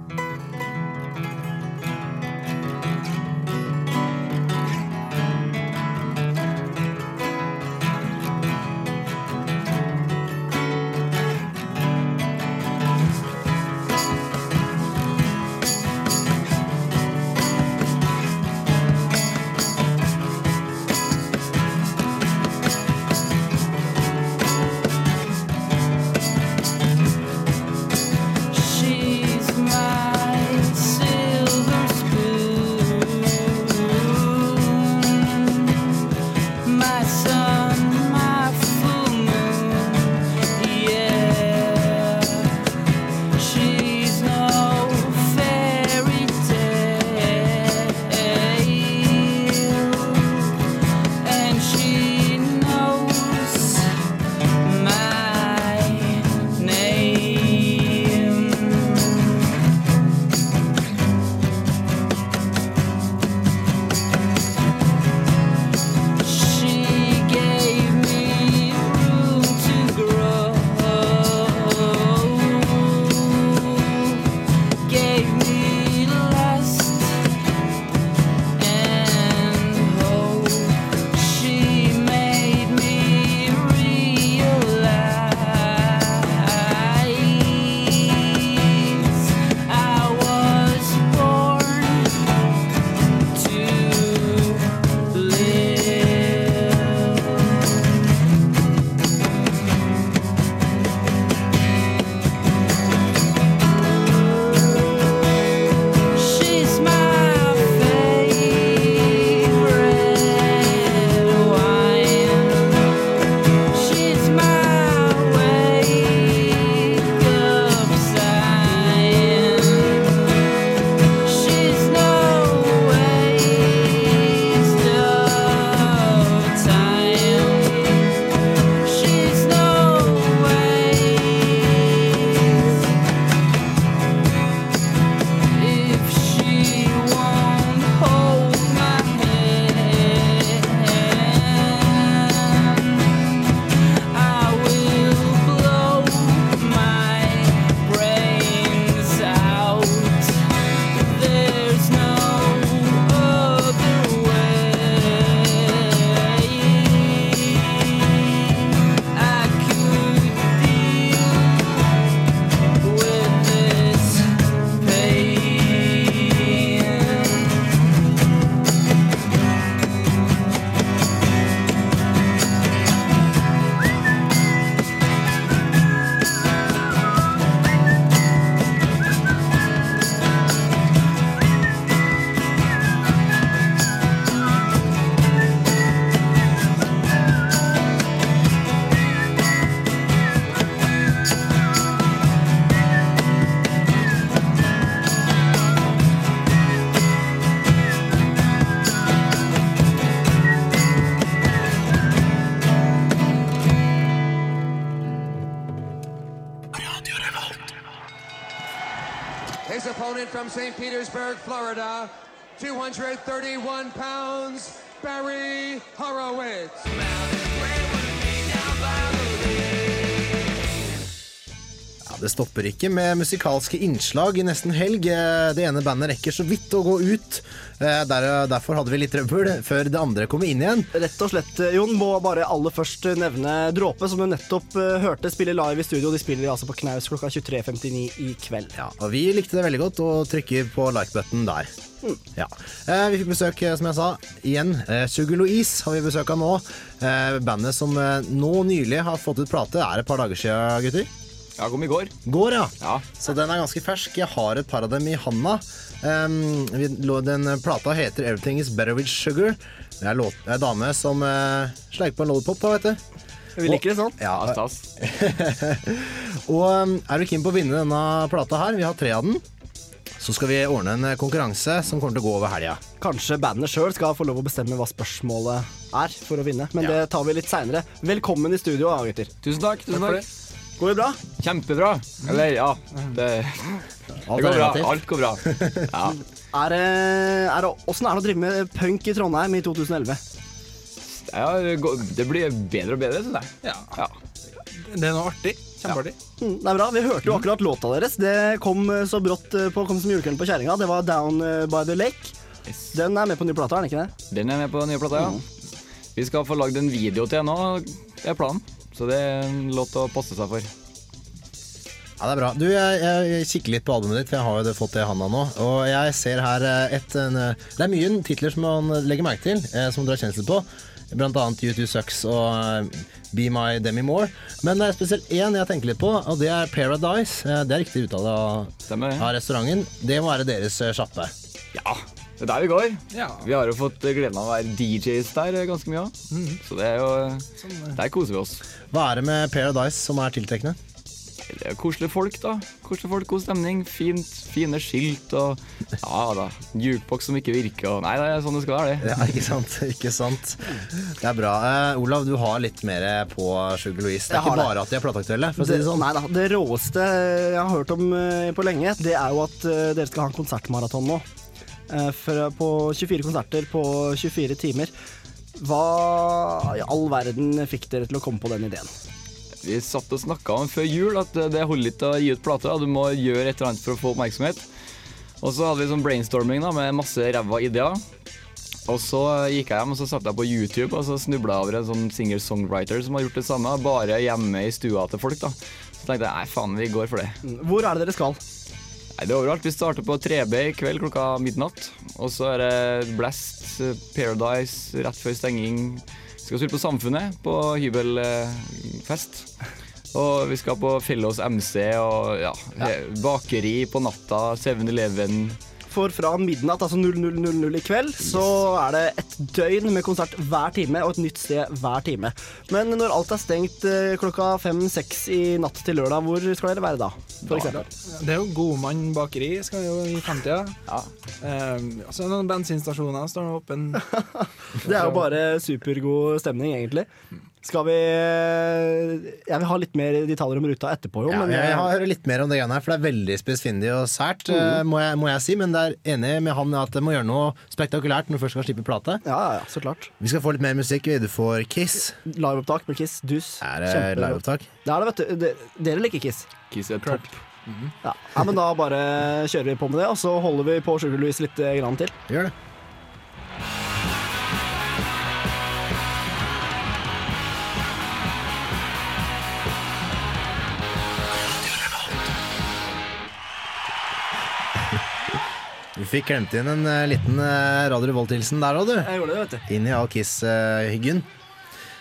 231 pounds, Barry Horowitz. Ja, Det stopper ikke med musikalske innslag i nesten helg. Eh, Det ene bandet rekker så vidt å gå ut. Eh, Der, derfor hadde vi litt trøbbel før det andre kom inn igjen. Rett og slett, Jon, må bare aller først nevne Dråpe, som du nettopp eh, hørte spille live i studio. De spiller altså på Knaus klokka 23.59 i kveld. Ja, og vi likte det veldig godt og trykker på like-button der. Ja. Eh, vi fikk besøk, eh, som jeg sa, igjen. Eh, Sugar Louise har vi besøk av nå. Eh, bandet som eh, nå nylig har fått ut plate. Er det et par dager siden, gutter? Ja, kom i går. Går, ja. Så den er ganske fersk. Jeg har et par av dem i handa. Um, den plata heter 'Everything Is Better With Sugar'. Det er en dame som uh, sleiker på en lollipop, da, vet du. Vi liker det sånn. Ja, Stas. og um, er du keen på å vinne denne plata her, vi har tre av den, så skal vi ordne en eh, konkurranse som kommer til å gå over helga. Kanskje bandet sjøl skal få lov å bestemme hva spørsmålet er for å vinne, men det tar vi litt seinere. Velkommen i studio, da, gutter. Tusen takk. tusen takk. Går det bra? Kjempebra. Eller, ja. Det, det går bra. Alt går bra. Ja. Er er åssen er det å drive med punk i Trondheim i 2011? Ja, det blir bedre og bedre, syns jeg. Ja. Det er noe artig. Kjempeartig. Mm, det er bra. Vi hørte jo akkurat låta deres. Det kom eh, så brått eh, på kom som julekvelden på kjerringa. Det var 'Down eh, by the Lake'. Den er med på ny plate, er den ikke det? Den er med på nye plata, ja. Vi skal få lagd en video til nå, det er planen. Så det er en låt å passe seg for. Ja, det er bra. Du, jeg, jeg kikker litt på albumet ditt, for jeg har jo det fått det i handa nå. Og jeg ser her et en, Det er mye titler som man legger merke til, eh, som du har kjensel på. Blant annet U2 Sucks og eh, Be My Demi Moore. Men det er spesielt én jeg tenker litt på, og det er Paradise. Eh, Det er riktig uttale av, av restauranten. Det må være deres eh, sjappe. Ja, det er der vi går. Vi har jo fått gleden av å være DJs der ganske mye òg. Så det er jo Der koser vi oss. Hva er det med Paradise som er tiltrekkende? Det koselige folk, da. Koselige folk, God stemning. Fint, fine skilt og Ja da. Jukebox som ikke virker og Nei, det er sånn det skal være, det. Ja, ikke sant. ikke sant Det er bra. Uh, Olav, du har litt mer på Sugar Louise. Det er ikke bare det. at de er plateaktuelle. For å si det sånn. Nei da. Det råeste jeg har hørt om uh, på lenge, det er jo at uh, dere skal ha en konsertmaraton nå. Eh, for- På 24 konserter på 24 timer. Hva i all verden fikk dere til å komme på den ideen? Vi satt og snakka om før jul at det holder ikke å gi ut plater. Du må gjøre et eller annet for å få oppmerksomhet. Og så hadde vi sånn brainstorming da, med masse ræva ideer. Og så gikk jeg hjem og så satte jeg på YouTube og så snubla over en sånn singer-songwriter som har gjort det samme, bare hjemme i stua til folk. da. Så tenkte jeg nei, faen, vi går for det. Hvor er det dere skal? Nei, Det er overalt. Vi starter på 3B i kveld klokka midnatt. Og så er det Blast, Paradise rett før stenging. Vi skal spille på Samfunnet på hybelfest. Og vi skal på Fellows MC og ja, bakeri på natta, 7-Eleven. For fra midnatt, altså 00.00 i kveld, så er det et døgn med konsert hver time og et nytt sted hver time. Men når alt er stengt eh, klokka fem-seks i natt til lørdag, hvor skal dere være da? For eksempel? Det er jo Godmann bakeri skal jo i fremtida. er altså noen bensinstasjoner står nå åpen. Det er jo bare supergod stemning, egentlig. Skal vi Jeg vil ha litt mer detaljer om ruta etterpå, jo. Ja, men jeg har litt mer om det greiene her, for det er veldig spissfindig og sært, eh, må, jeg, må jeg si. Men det er enig med han at det må gjøre noe spektakulært når du først skal slippe plate. Ja, ja, så klart. Vi skal få litt mer musikk. Du får Kiss. Liveopptak med Kiss. Dus. Er det liveopptak? Det er det, vet du. De- Dere liker Kiss? Kiss er topp. Ja. ja, men da bare kjører vi på med det, og så holder vi på Sugar Louise litt eh, grann til. Gjør det. Vi fikk klemt inn en uh, liten uh, Radio Revolt-hilsen der òg, du. Jeg gjorde det, vet du. Inn i all Kiss-hyggen.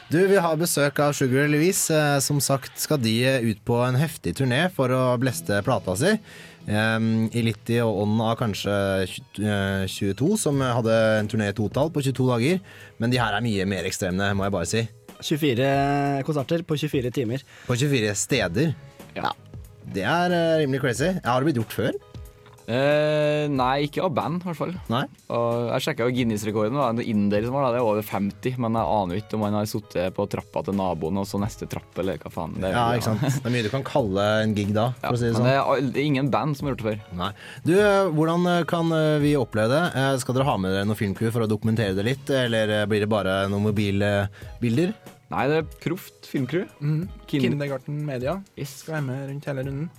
Du, Vi har besøk av Sugar Louise. Uh, Som sagt skal de eh, ut på en heftig turné for å bleste plata si. Um, I litt i ånden av kanskje eh, 22, som hadde en turné i totall på 22 dager. Men de her er mye mer ekstreme, må jeg bare si. 24 konserter på 24 timer. På 24 steder. Ja. Det er eh, rimelig crazy. Har det blitt gjort før? Eh, nei, ikke av band, i hvert fall. Nei? Og jeg sjekka Guinness-rekorden. Det var en inder som var der, det er over 50. Men jeg aner ikke om han har sittet på trappa til naboen og så neste trapp, eller hva faen. Det er- Ja, ikke sant. Det er mye du kan kalle en gig da, for å si det Men sånn. det er, det er ingen band som har gjort det før. Nei. Du, eh, hvordan eh, kan eh, vi oppleve det? Skal dere ha med dere noe filmcrew for å dokumentere det litt, eller blir det bare noen mobilbilder? Nei, det er proft filmcrew. Mm. Kin- Kindergarten Media skal være med rundt hele runden.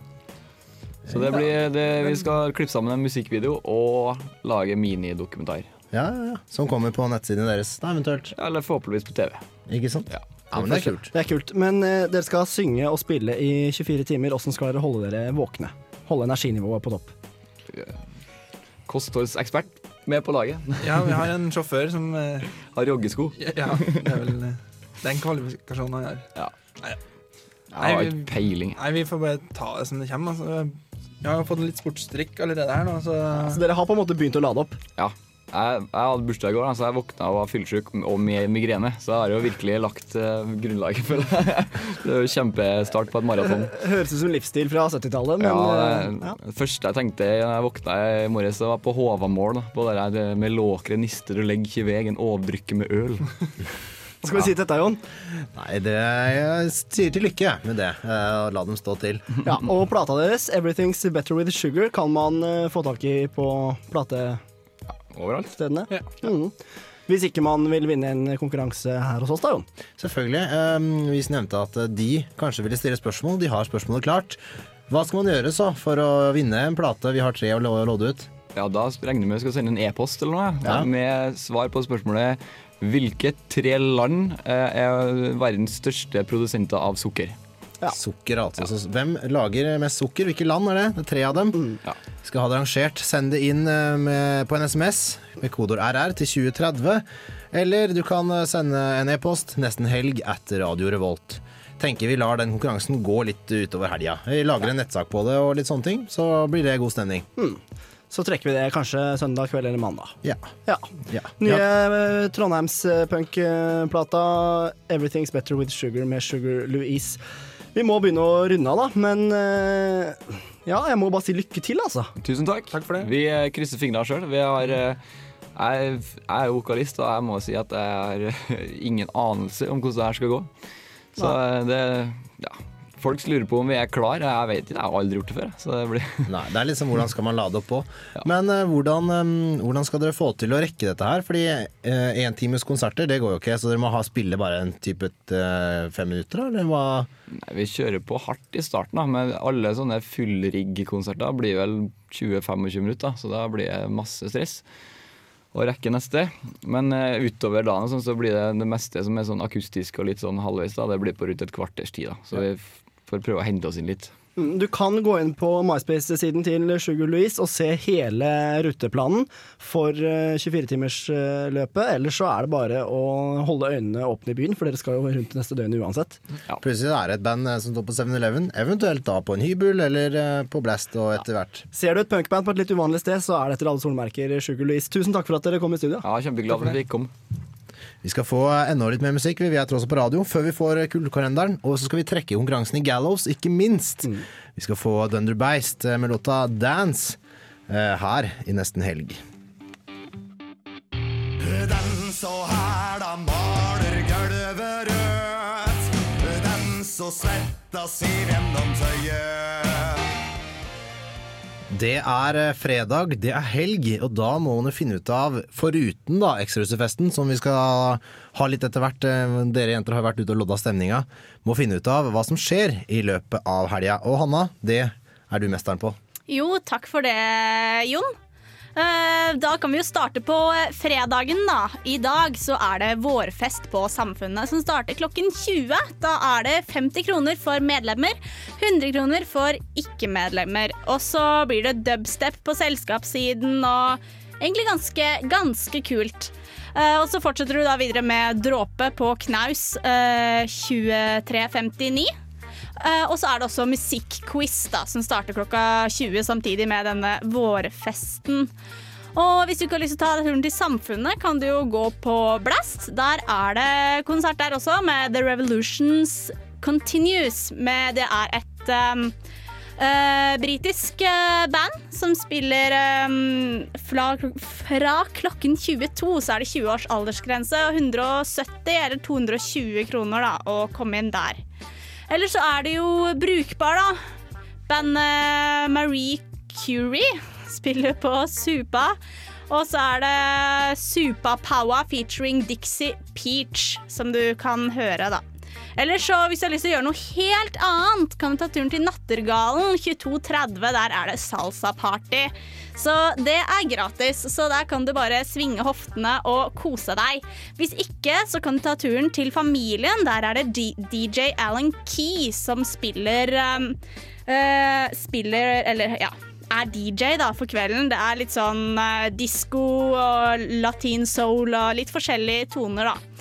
Så det blir, det, vi skal klippe sammen en musikkvideo og lage minidokumentar. Ja, ja, ja. Som kommer på nettsidene deres, da, eventuelt. Eller forhåpentligvis på TV. Ikke sant? Ja. Ja, men det er kult. Det er kult. Men eh, dere skal synge og spille i 24 timer. Åssen skal dere holde dere våkne? Holde energinivået på topp? Kostholdsekspert med på laget. Ja, vi har en sjåfør som eh, Har joggesko. Ja, det er vel eh, den kvalifikasjonen han har. Ja. Nei, Jeg har vi- ikke peiling. Nei, vi får bare ta det som det kommer. Altså. Vi har fått en litt sportsdrikk allerede her nå, så Så dere har på en måte begynt å lade opp? Ja. Jeg, jeg hadde bursdag i går, så jeg våkna og var fyllesyk og med migrene. Så jeg har jo virkelig lagt eh, grunnlaget føler det. Det er jo kjempestart på et maraton. Høres ut som livsstil fra 70-tallet, men Ja, det, det, det første jeg tenkte da jeg våkna i morges, det var på Håvamål. da, På det der med låkre nister og legg i vegen, overdrykke med øl. Hva skal vi si til dette, Jon? Nei, det jeg sier til lykke med det. eh, Og la dem stå til. Ja, og plata deres, 'Everything's Better With Sugar', kan man eh, få tak i på platestedene. Overalt. Mm. Hvis ikke man vil vinne en konkurranse her hos oss, da, Jon. Selvfølgelig. Um, vi nevnte at eh, de kanskje ville stille spørsmål. De har spørsmålet klart. Hva skal man gjøre så for å vinne en plate? Vi har tre å lå- låde ut. Ja, Da regner vi med vi skal sende en e-post eller noe, Ja. med svar på spørsmålet Hvilke tre land eh, er verdens største produsenter av sukker? Sukker, altså. Ja. hvem lager mest sukker? Hvilke land er det? Det er tre av dem. Skal ha det rangert. Send det inn eh, med, på en SMS med kodeord RR til 2030. Eller du kan eh, sende en e-post nesten helg etter Radio Revolt. Tenker vi lar den konkurransen gå litt utover helga. Vi lager en nettsak på det og litt sånne ting, så blir det god stemning. Mm. Så trekker vi det kanskje søndag kveld eller mandag. Ja. Ja. Nye ja. Trondheims-punkplata 'Everything's Better With Sugar' med Sugar Louise. Vi må begynne å runde av, da, men eh, ja, jeg må bare si lykke til, altså. Tusen takk. Vi eh, krysser fingrene sjøl. Vi har eh, jeg, jeg er jo vokalist, og jeg må si at jeg har eh, ingen anelse om hvordan det her skal gå. Så eh, det Ja. Folk lurer på om vi er klar. Jeg vet ikke, jeg har aldri gjort det før. Så det blir Nei, det er liksom hvordan skal man lade opp på. Men uh, hvordan, um, hvordan skal dere få til å rekke dette her? Fordi én uh, konserter, det går jo ikke, så dere må ha spille bare en type uh, fem minutter, da, eller hva? Nei, vi kjører på hardt i starten, da, men alle sånne fullrigg-konserter blir vel 20-25 minutter, så da blir det masse stress å rekke neste. Men uh, utover dagen sånn, så blir det det meste som er sånn akustisk og litt sånn halvveis, da, det blir på rundt et kvarters tid. Da. Så vi f- å prøve å hente oss inn litt. Mm, Du kan gå inn på MySpace-siden til Sugar Louise og se hele ruteplanen for 24-timersløpet. Ellers så er det bare å holde øynene åpne i byen, for dere skal jo rundt neste døgn uansett. Plutselig er det et band eh, som står på 7-Eleven, eventuelt da på en hybel eller eh, på Blast og etter hvert. Ser du et punkband på et litt uvanlig sted, så er det etter alle solmerker Sugar Louise. Tusen takk for at dere kom i studio. Ja, Kjempeglad for at vi kom. Vi skal få enda litt mer musikk, vi er tross alt på radio, før vi får Kullkalenderen. Og så skal vi trekke konkurransen i Gallows, ikke minst. Vi skal få Dunder Beist eh, med låta Dance eh, her i nesten helg. Den så her, da maler gulvet rødt. Den så svetta siv gjennom tøyet. Det er eh, fredag, det er helg, og da må man jo finne ut av, foruten da ekstrahusefesten, som vi skal ha litt etter hvert, eh, dere jenter har vært ute og lodda stemninga, må finne ut av hva som skjer i løpet av helga. Og Hanna, det er du mesteren på. Jo, takk for det, Jon. Eh, Da kan vi jo starte på eh, fredagen, da. I dag så er det vårfest på Samfunnet som starter klokken 20. Da er det 50 kroner for medlemmer, 100 kroner for ikke-medlemmer. Og så blir det dubstep på selskapssiden og egentlig ganske, ganske kult. Eh, og så fortsetter du da videre med dråpe på knaus eh, 23.59. Eh, og så er det også musikkquiz da, som starter klokka 20 samtidig med denne vårfesten. Og hvis du ikke har lyst til å ta turen til Samfunnet, kan du jo gå på Blast. Der er det konsert der også, med The Revolutions Continues. Med, det er et um, uh, Britisk uh, band som spiller um, fra, fra klokken 22, så er det 20 års aldersgrense, og 170 eller 220 kroner da, å komme inn der. Eller så er det jo brukbar, da. Bandet Marie Curie spiller på Supa. Og så er det Supa Power featuring Dixie Peach, som du kan høre, da. Eller så, hvis du har lyst til å gjøre noe helt annet, kan du ta turen til Nattergalen 22.30. Der er det salsa-party. Så det er gratis, så der kan du bare svinge hoftene og kose deg. Hvis ikke, så kan du ta turen til familien. Der er det D DJ Alan Key som spiller um, uh, Spiller, eller ja er DJ da for kvelden. Det er litt sånn uh, disko og latin soul og litt forskjellige toner, da.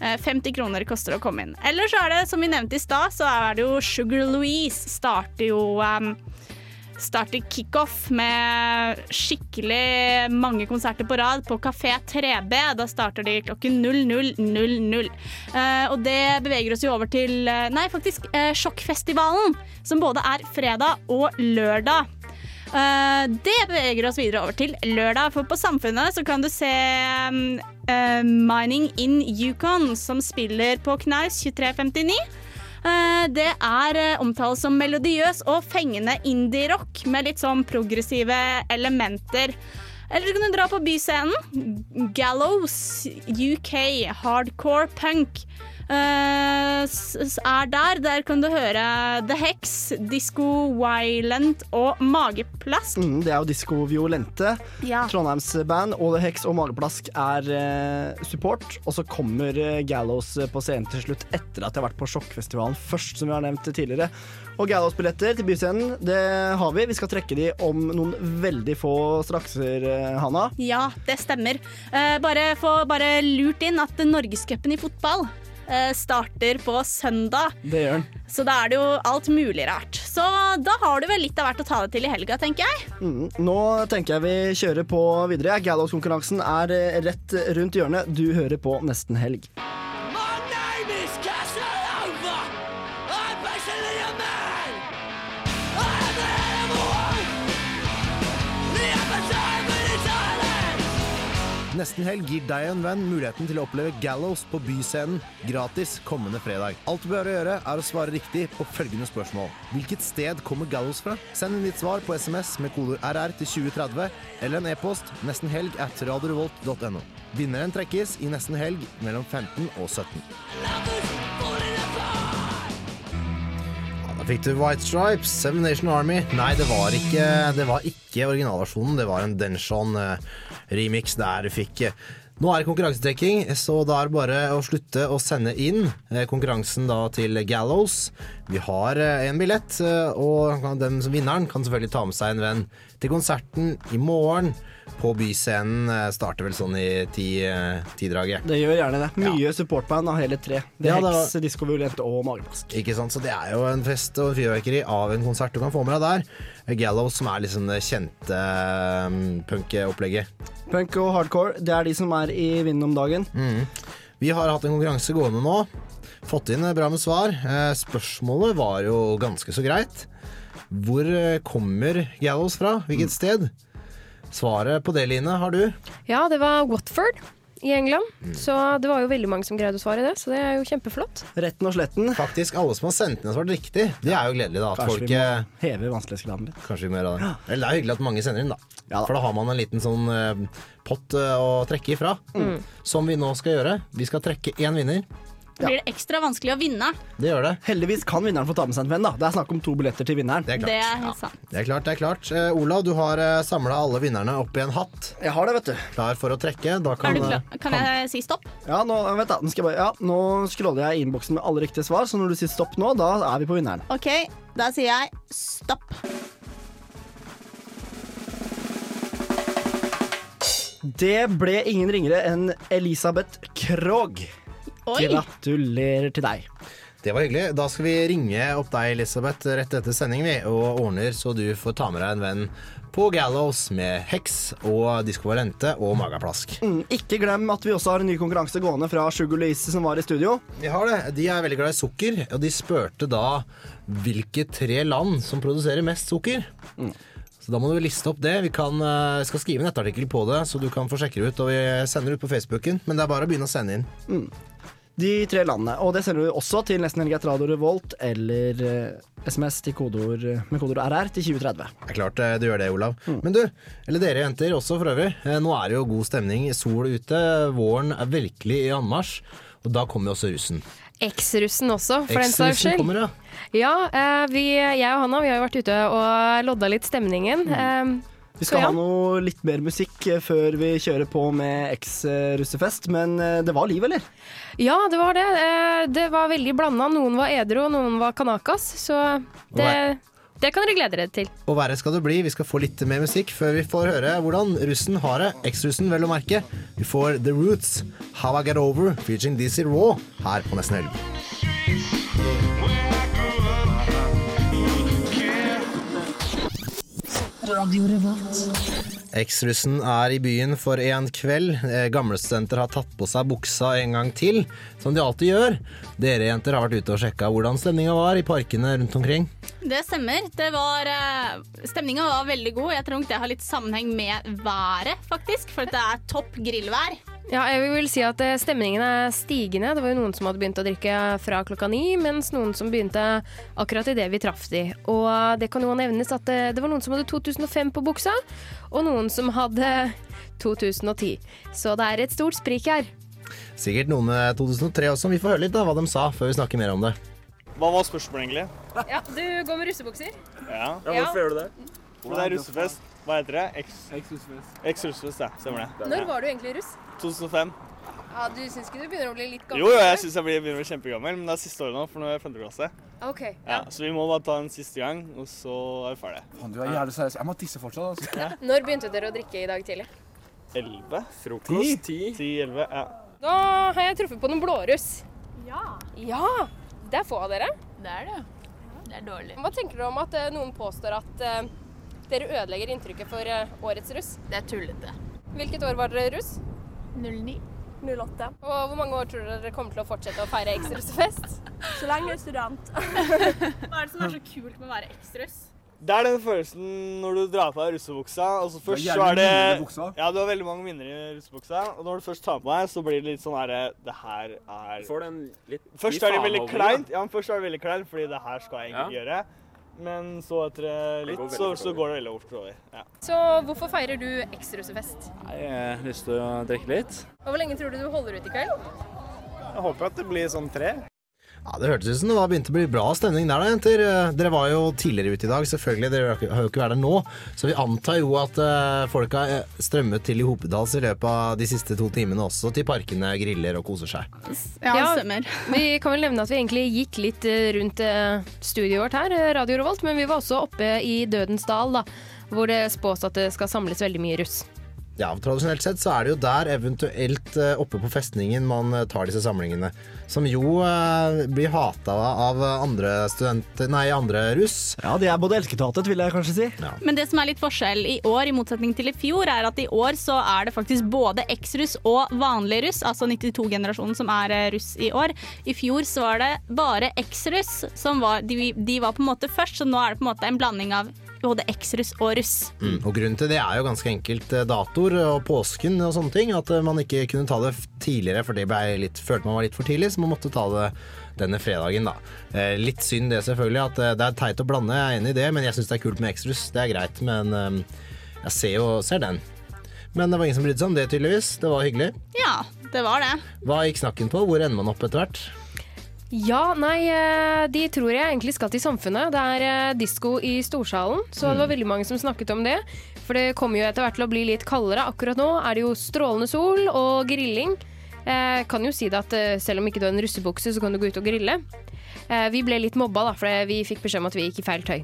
Eh, 50 kroner koster å komme inn. Eller så er det, som vi nevnte i stad, så er det jo Sugar Louise starter jo um, starter kickoff med skikkelig mange konserter på rad på Kafé 3B. Da starter de klokken 00.00. Uh, og det beveger oss jo over til eh, Nei, faktisk uh, Sjokkfestivalen, som både er fredag og lørdag. Eh, det beveger oss videre over til lørdag, for på Samfunnet så kan du se um, eh, Mining in Yukon, som spiller på Knaus 2359. Eh, det er omtalt som melodiøs og fengende indie-rock med litt sånn progressive elementer. Eller så kan du dra på byscenen. Gallows UK Hardcore Punk er der. Der kan du høre The Hex, Disco Violent og Mageplask. Mm, det er jo Disko Violente. Ja. Trondheims band. Og The Hex og Mageplask er eh, support. Og så kommer eh, Gallows på scenen til slutt etter at de har vært på Sjokkfestivalen først, som vi har nevnt tidligere. Og Gallows-billetter til Byscenen, det har vi. Vi skal trekke de om noen veldig få strakser, eh, Hanna. Ja, det stemmer. Eh, bare få bare lurt inn at Norgescupen i fotball eh, starter på søndag. Det gjør den. Så da er det jo alt mulig rart. Så da har du vel litt av hvert å ta det til i helga, tenker jeg. Mm, nå tenker jeg vi kjører på videre. Gallows-konkurransen er eh, rett rundt hjørnet. Du hører på Nesten Helg. Nesten helg gir deg og en venn muligheten til å oppleve Gallows på Byscenen gratis kommende fredag. Alt du bør gjøre, er å svare riktig på følgende spørsmål. Hvilket sted kommer Gallows fra? Send inn ditt svar på SMS med kodeord RR til 2030, eller en e-post nestenhelg at radiorevolt.no. Vinneren trekkes i nesten helg mellom 15 og 17. Da fikk du White Stripes, Seven Nation Army. Nei, det var ikke, det ikke originalversjonen. Det var en Denshon eh, remix der du fikk Nå er det konkurransetrekking, så da er det bare å slutte å sende inn eh, konkurransen da til Gallows. Vi har eh, en billett, eh, og den som vinneren kan selvfølgelig ta med seg en venn til konserten i morgen. På Byscenen eh, starter vel sånn i ti-draget. tidraget. Det gjør gjerne det. Mye supportband av hele tre. Ja, det er Hex, Disko Violente og Mageplask. Ikke sant, så Det er jo en fest og fyrverkeri av en konsert du kan få med deg der. Gallows, som er liksom det kjente um, punkopplegget. Punk og hardcore, det er de som er i vinden om dagen. Mm. Vi har hatt en konkurranse gående nå. Fått inn bra med svar. Eh, spørsmålet var jo ganske så greit. Hvor eh, kommer Gallows fra? Hvilket sted? Svaret på det, Line, har du? Ja, det var Watford i England. Så det var jo veldig mange som greide å svare det, så det er jo kjempeflott. Retten og sletten. Faktisk alle som har sendt inn, har svart riktig. Det er jo gledelig, da. At Kanskje folk vi eh, må heve vanskelighetsgraden litt. Kanskje vi må gjøre det. Eller det er hyggelig at mange sender inn, da. For da har man en liten sånn uh, pott uh, å trekke ifra. Mm. Som vi nå skal gjøre. Vi skal trekke én vinner. Blir det ekstra vanskelig å vinne? Det gjør det. Heldigvis kan vinneren få ta med seg en venn. da Det er snakk om to billetter til vinneren. Det er Det er helt sant. Det er klart, det er klart. Eh, Olav, du har uh, samla alle vinnerne opp i en hatt. Jeg har det, vet du. Klar for å trekke. Da kan, Er du klar? Kan jeg si stopp? Ja, nå, vent da, nå, skal jeg bare, ja, nå scroller jeg i innboksen med alle riktige svar, så når du sier stopp nå, da er vi på vinneren. OK, da sier jeg stopp. Det ble ingen ringere enn Elisabeth Krogh. Oi. Gratulerer til deg. Det var hyggelig. Da skal vi ringe opp deg, Elisabeth, rett etter sending, vi, og ordner så du får ta med deg en venn på Gallows med heks og diskovalente og mageplask. Mm, ikke glem at vi også har en ny konkurranse gående fra Sugar Louise som var i studio. Vi har det. De er veldig glad i sukker, og de spurte da hvilke tre land som produserer mest sukker. Så da må du liste opp det. Vi kan, eh, skal skrive en nettartikkel på det, så du kan få sjekke det ut. Og vi sender det ut på Facebooken, men det er bare å begynne å sende inn. Mm. De tre landene. Og det sender du også til nesten helget Radio Revolt eller eh, SMS til kodeord, med kodeord RR til 2030. Det er klart eh, du gjør det, Olav. Men du, eller dere jenter også for øvrig. eh, Nå er det jo god stemning, sol ute. Våren er virkelig i anmarsj. Og da kommer jo også russen. Eks-russen også, for den saks skyld. kommer, ja. Ja, eh, vi, jeg og Hanna vi har jo vært ute og lodda litt stemningen. Eh, Vi skal ja. ha noe litt mer musikk eh, før vi kjører på med eks-russefest, men eh, det var liv, eller? Ja, det var det. Eh, Det var veldig blanda. Noen var edru, og noen var kanakas. Så det, det kan dere glede dere til. Og verre skal det bli. Vi skal få litt mer musikk før vi får høre hvordan russen har det. Eks-russen, vel å merke. Vi får The Roots, How I Get Over, featuring DC Raw, her på Nesten Helg. Eks-russen er i byen for en kveld. Eh, Gamlestudenter har tatt på seg buksa en gang til, som de alltid gjør. Dere jenter har vært ute og sjekka hvordan stemninga var i parkene rundt omkring. Det stemmer. Det var, eh, stemninga var veldig god. Jeg tror nok det har litt sammenheng med været, faktisk. For det er topp grillvær. Ja, jeg vil si at eh, stemningen er stigende. Det var jo noen som hadde begynt å drikke fra klokka ni, mens noen som begynte akkurat idet vi traff de. Og eh, det kan jo nevnes at det, det var noen som hadde 2005 på buksa, og noen som hadde 2010. Så det er et stort sprik her. Sikkert noen med 2003 også. Vi får høre litt da hva de sa, før vi snakker mer om det. Hva var spørsmålet egentlig? Ja, Du går med russebukser? Ja. Ja, hvorfor gjør du det? For det er russefest. Hva heter det? Eks-russefest. ja. Stemmer det. Når var du egentlig russ? 2005. Ja, Du syns ikke du begynner å bli litt gammel? Jo, jo, jeg syns jeg begynner å bli kjempegammel, men det er siste året nå, for nå er jeg 5. klasse. Ok, Ja, så vi må bare ta en siste gang, og så er vi ferdige. Faen, du er jævlig seriøs. Jeg må tisse fortsatt. Altså. Når begynte dere å drikke i dag tidlig? Elleve? Frokost? Ti? Ti-elleve, ja. Da har jeg truffet på noen blåruss. Ja. Ja! Det er få av dere. Det er det. Det er dårlig. Hva tenker dere om at eh, noen påstår at eh, dere ødelegger inntrykket for eh, årets russ? Det er tullete. Hvilket år var dere russ? 09. 08. Og hvor mange år tror dere dere kommer til å fortsette å feire eks-russefest? Så lenge jeg er student. Hva er det som er så kult med å være ekstrus? Det er den følelsen når du drar på deg russebuksa, og så Du har er så er det buksa. Ja, du har veldig mange minner i russebuksa, og når du først tar på deg, så blir det litt sånn herre Det her er Får den litt Først er det veldig kleint, ja, men først er det veldig kleint, fordi det her skal jeg egentlig gjøre. Men så etter litt, går så, så går det veldig fort over. Ja. Så hvorfor feirer du eks-russefest? Jeg har lyst til å drikke litt. Og hvor lenge tror du du holder ut i kveld? Jeg håper at det blir sånn tre. Ja, Det hørtes ut som det var begynte å bli bra stemning der, da, jenter. Eh, Dere var jo tidligere ute i dag, selvfølgelig. Dere har jo ikke vært der nå. Så vi antar jo at eh, folk har eh, strømmet til i Hopedals i løpet av de siste to timene også, til parkene, griller og koser seg. Ja, det stemmer. Vi kan vel nevne at vi egentlig gikk litt rundt studioet vårt her, Radio Revolt, men vi var også oppe i Dødens dal, da, hvor det spås at det skal samles veldig mye russ. Ja, Tradisjonelt sett så er det jo der, eventuelt eh, oppe på festningen, man eh, tar disse samlingene. Som jo eh, blir hata av andre studenter Nei, andre russ. Ja, de er både elsket og hatet, vil jeg kanskje si. Men det som er litt forskjell i år, i motsetning til i fjor, er at i år så er det faktisk både eks-russ og vanlig russ, altså 92-generasjonen som er russ i år. I fjor så var det bare eks-russ som var de, de var på en måte først, så nå er det på en måte en blanding av både X-russ og russ. Mm, og grunnen til det er jo ganske enkelt eh, datoer og påsken og sånne ting. At eh, man ikke kunne ta det tidligere, for det litt, følte man var litt for tidlig, så man måtte ta det denne fredagen, da. Eh, litt synd det, selvfølgelig. At det er teit å blande, jeg er enig i det, men jeg syns det er kult med ekstrus. Det er greit, men eh, jeg ser jo ser den. Men det var ingen som brydde seg om det, tydeligvis. Det var hyggelig. Ja, det var det. Hva gikk snakken på? Hvor ender man opp etter hvert? Ja, nei, eh, de tror jeg egentlig skal til Samfunnet. Det er eh, disko i Storsalen, så det var veldig mange som snakket om det. For det kommer jo etter hvert til å bli litt kaldere. Akkurat nå er det jo strålende sol og grilling. Jeg kan jo si det at eh, selv om ikke du har en russebukse, så kan du gå ut og grille. Eh, vi ble litt mobba, da, for vi fikk beskjed om at vi gikk i feil tøy.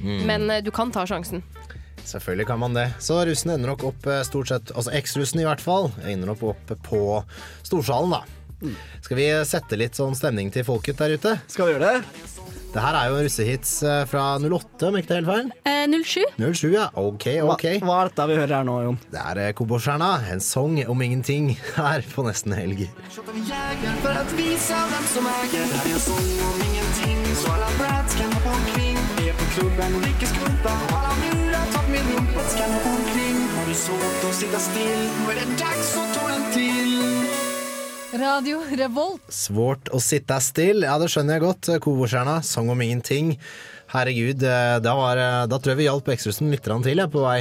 Mm. Men eh, du kan ta sjansen. Selvfølgelig kan man det. Så russen ender nok opp eh, stort sett Altså eks-russen i hvert fall ender nok opp på Storsalen, da. Skal vi sette litt sånn stemning til folket der ute? Skal vi gjøre det? Det her er jo russehits eh, fra 08, om ikke det er helt feil? Eh, 07. 07, ja. Ok, ok. Hva, hva er dette vi hører her nå, Jon? Det er eh, Kobberstjerna, en sang om ingenting, her på Nesten Helg. Omkring Har du svårt att sitta still nå er det dags å ta en till Radio Revolt. Svårt å sitte still, ja det skjønner jeg godt. Kobberstjerna, sang om ingenting. Herregud, eh, da, var, eh, da tror jeg vi hjalp Ekstrusen litt til jeg, på vei.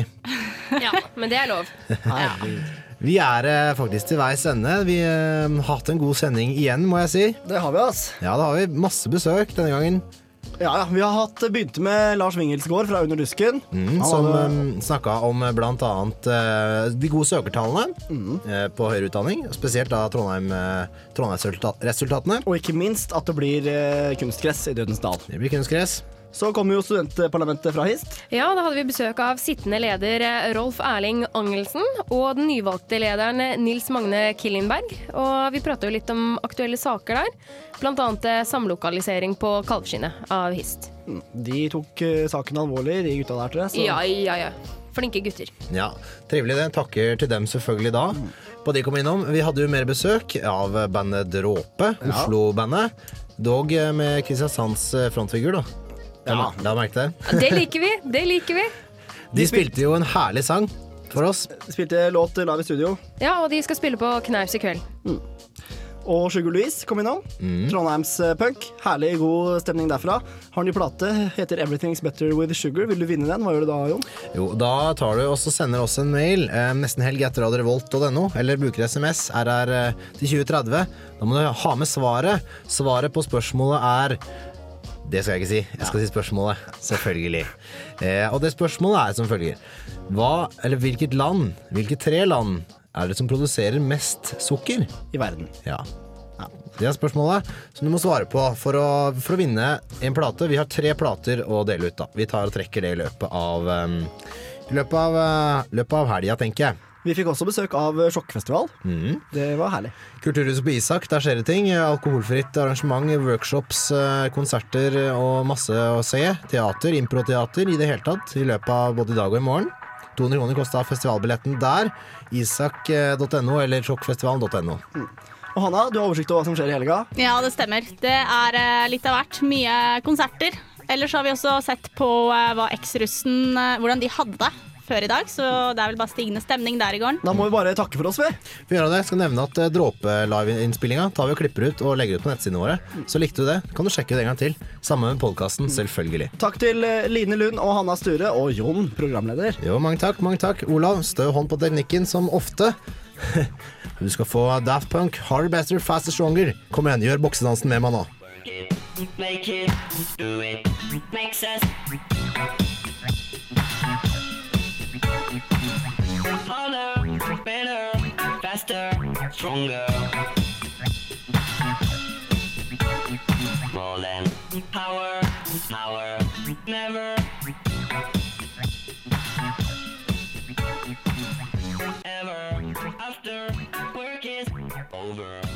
Ja, men det er lov. Vi er eh, faktisk til veis ende. Vi eh, har hatt en god sending igjen, må jeg si. Det har vi, ass. Ja, det har vi. Masse besøk denne gangen. Ja, ja. Vi har hatt, begynte med Lars Wingelsgaard fra Under dusken. Mm, som hadde- um, snakka om bl.a. blant annet eh, de gode søkertallene eh, på høyere utdanning. Spesielt da Trondheim, uh, Trondheimsresultatene. Og ikke minst at det blir eh, kunstgress i Dødens dal. Det blir kunstgress. Så kommer jo studentparlamentet fra HIST. Ja, da hadde vi besøk av sittende leder eh, Rolf Erling Angelsen og den nyvalgte lederen eh, Nils Magne Killenberg. Og vi prata jo litt om aktuelle saker der, bl.a. samlokalisering på Kalvskinnet av HIST. De tok eh, saken alvorlig, de gutta der, tror jeg. så- Ja, ja, ja. Flinke gutter. Ja, Trivelig det. Takker til dem selvfølgelig da. På de kom innom. Vi hadde jo mer besøk av bandet Dråpe, Ja. Oslo-bandet. Dog eh, med Kristiansands eh, frontfigur, da. Ja. La merke til det. Det liker vi! Det liker vi. De spilte jo en herlig sang for oss. Spilte låt live i studio. Ja, og de skal spille på Knaus i kveld. Og Sugar Louise kom innom. Mm. Trondheims eh, punk. Herlig god stemning derfra. Har ny plate, heter Everything's Better With Sugar. Vil du vinne den? Hva gjør du da, Jon? Jo, da tar du og så sender oss en mail, eh, nesten helg etter radiorevolt.no, eller bruker SMS, RR eh, til 2030. Da må du ha med svaret. Svaret på spørsmålet er Det skal jeg ikke si. Jeg skal si spørsmålet. Selvfølgelig. Eh, og det spørsmålet er som følger. Hva, eller hvilket land, hvilke tre land, er det som produserer mest sukker? I verden. Ja. Det er spørsmålet som du må svare på for å, for å vinne en plate. Vi har tre plater å dele ut. da Vi tar og trekker det i løpet av um, I løpet av, uh, løpet av helga, tenker jeg. Vi fikk også besøk av eh, Sjokkfestival. Mm. Det var herlig. Kulturhuset på Isak, der skjer det ting. Alkoholfritt arrangement, workshops, eh, konserter og masse å se. Teater, improteater i det hele tatt. I løpet av både i dag og i morgen. 200 kroner kosta festivalbilletten der. Isak.no eller sjokkfestivalen.no. Og Hanna, du har oversikt over hva som skjer i helga. Ja, det stemmer. Det er eh, litt av hvert. Mye konserter. Ellers har vi også sett på eh, hva eks-russen eh, Hvordan de hadde det før i dag, så det er vel bare stigende stemning der i gården. Da må vi bare takke for oss, vi. Vi gjør det. Jeg skal nevne at eh, Dråpe-liveinnspillinga tar vi og klipper ut og legger ut på nettsidene våre. Så likte du det, kan du sjekke det en gang til. Samme med podkasten, selvfølgelig. Takk til eh, Line Lund og Hanna Sture og Jon, programleder. Jo, mange takk, mange takk. Olav, stø hånd på teknikken som ofte. Du skal få Daft Punk, Harder, Bastard, Faster, Stronger. Kom igjen, gjør boksedansen med meg nå. Make it, do it, makes us better, faster, stronger. More than power, power, never. Ever after work is over.